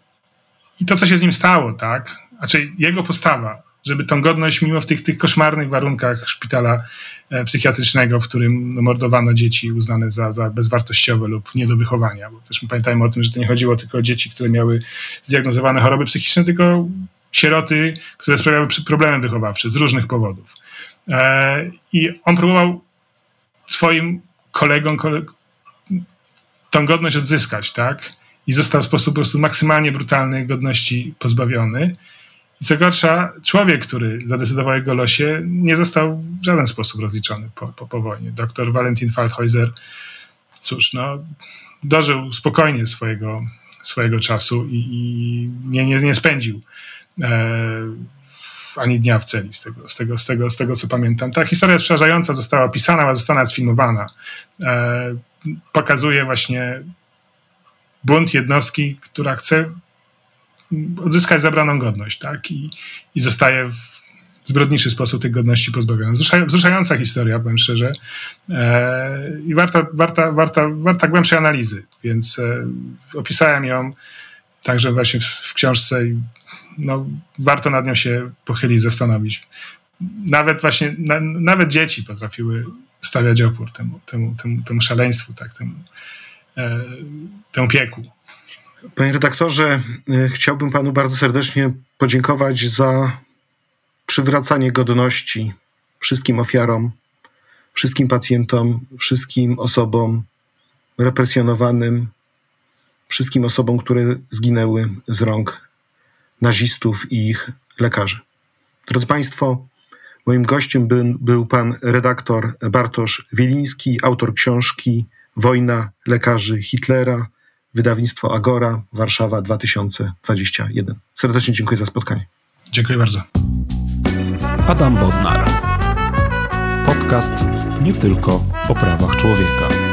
I to, co się z nim stało, tak? Znaczy jego postawa, żeby tą godność, mimo w tych, tych koszmarnych warunkach szpitala e, psychiatrycznego, w którym mordowano dzieci uznane za, za bezwartościowe lub nie do wychowania, bo też pamiętajmy o tym, że to nie chodziło tylko o dzieci, które miały zdiagnozowane choroby psychiczne, tylko sieroty, które sprawiały problemy wychowawcze z różnych powodów. E, I on próbował swoim kolegom kole tą godność odzyskać, tak? I został w sposób po prostu maksymalnie brutalny godności pozbawiony. Co gorsza, człowiek, który zadecydował o jego losie, nie został w żaden sposób rozliczony po, po, po wojnie. Doktor Valentin Falthäuser, cóż, no, dożył spokojnie swojego, swojego czasu i, i nie, nie, nie spędził e, ani dnia w celi, z tego, z, tego, z, tego, z tego co pamiętam. Ta historia przerażająca, została opisana, a została sfilmowana. E, pokazuje właśnie bunt jednostki, która chce odzyskać zabraną godność, tak? I, i zostaje w zbrodniczy sposób tej godności pozbawiony. Wzruszająca historia, powiem szczerze. E, I warta, warta, warta, warta głębszej analizy, więc e, opisałem ją także właśnie w, w książce i no, warto nad nią się pochylić, zastanowić. Nawet właśnie, na, nawet dzieci potrafiły stawiać opór temu, temu, temu, temu szaleństwu, tak, temu, e, temu pieku. Panie redaktorze, y, chciałbym panu bardzo serdecznie podziękować za przywracanie godności wszystkim ofiarom, wszystkim pacjentom, wszystkim osobom represjonowanym, wszystkim osobom, które zginęły z rąk nazistów i ich lekarzy. Drodzy Państwo, moim gościem był, był pan redaktor Bartosz Wieliński, autor książki Wojna lekarzy Hitlera wydawnictwo Agora, Warszawa 2021. Serdecznie dziękuję za spotkanie. Dziękuję bardzo. Adam Bodnar. Podcast nie tylko o prawach człowieka.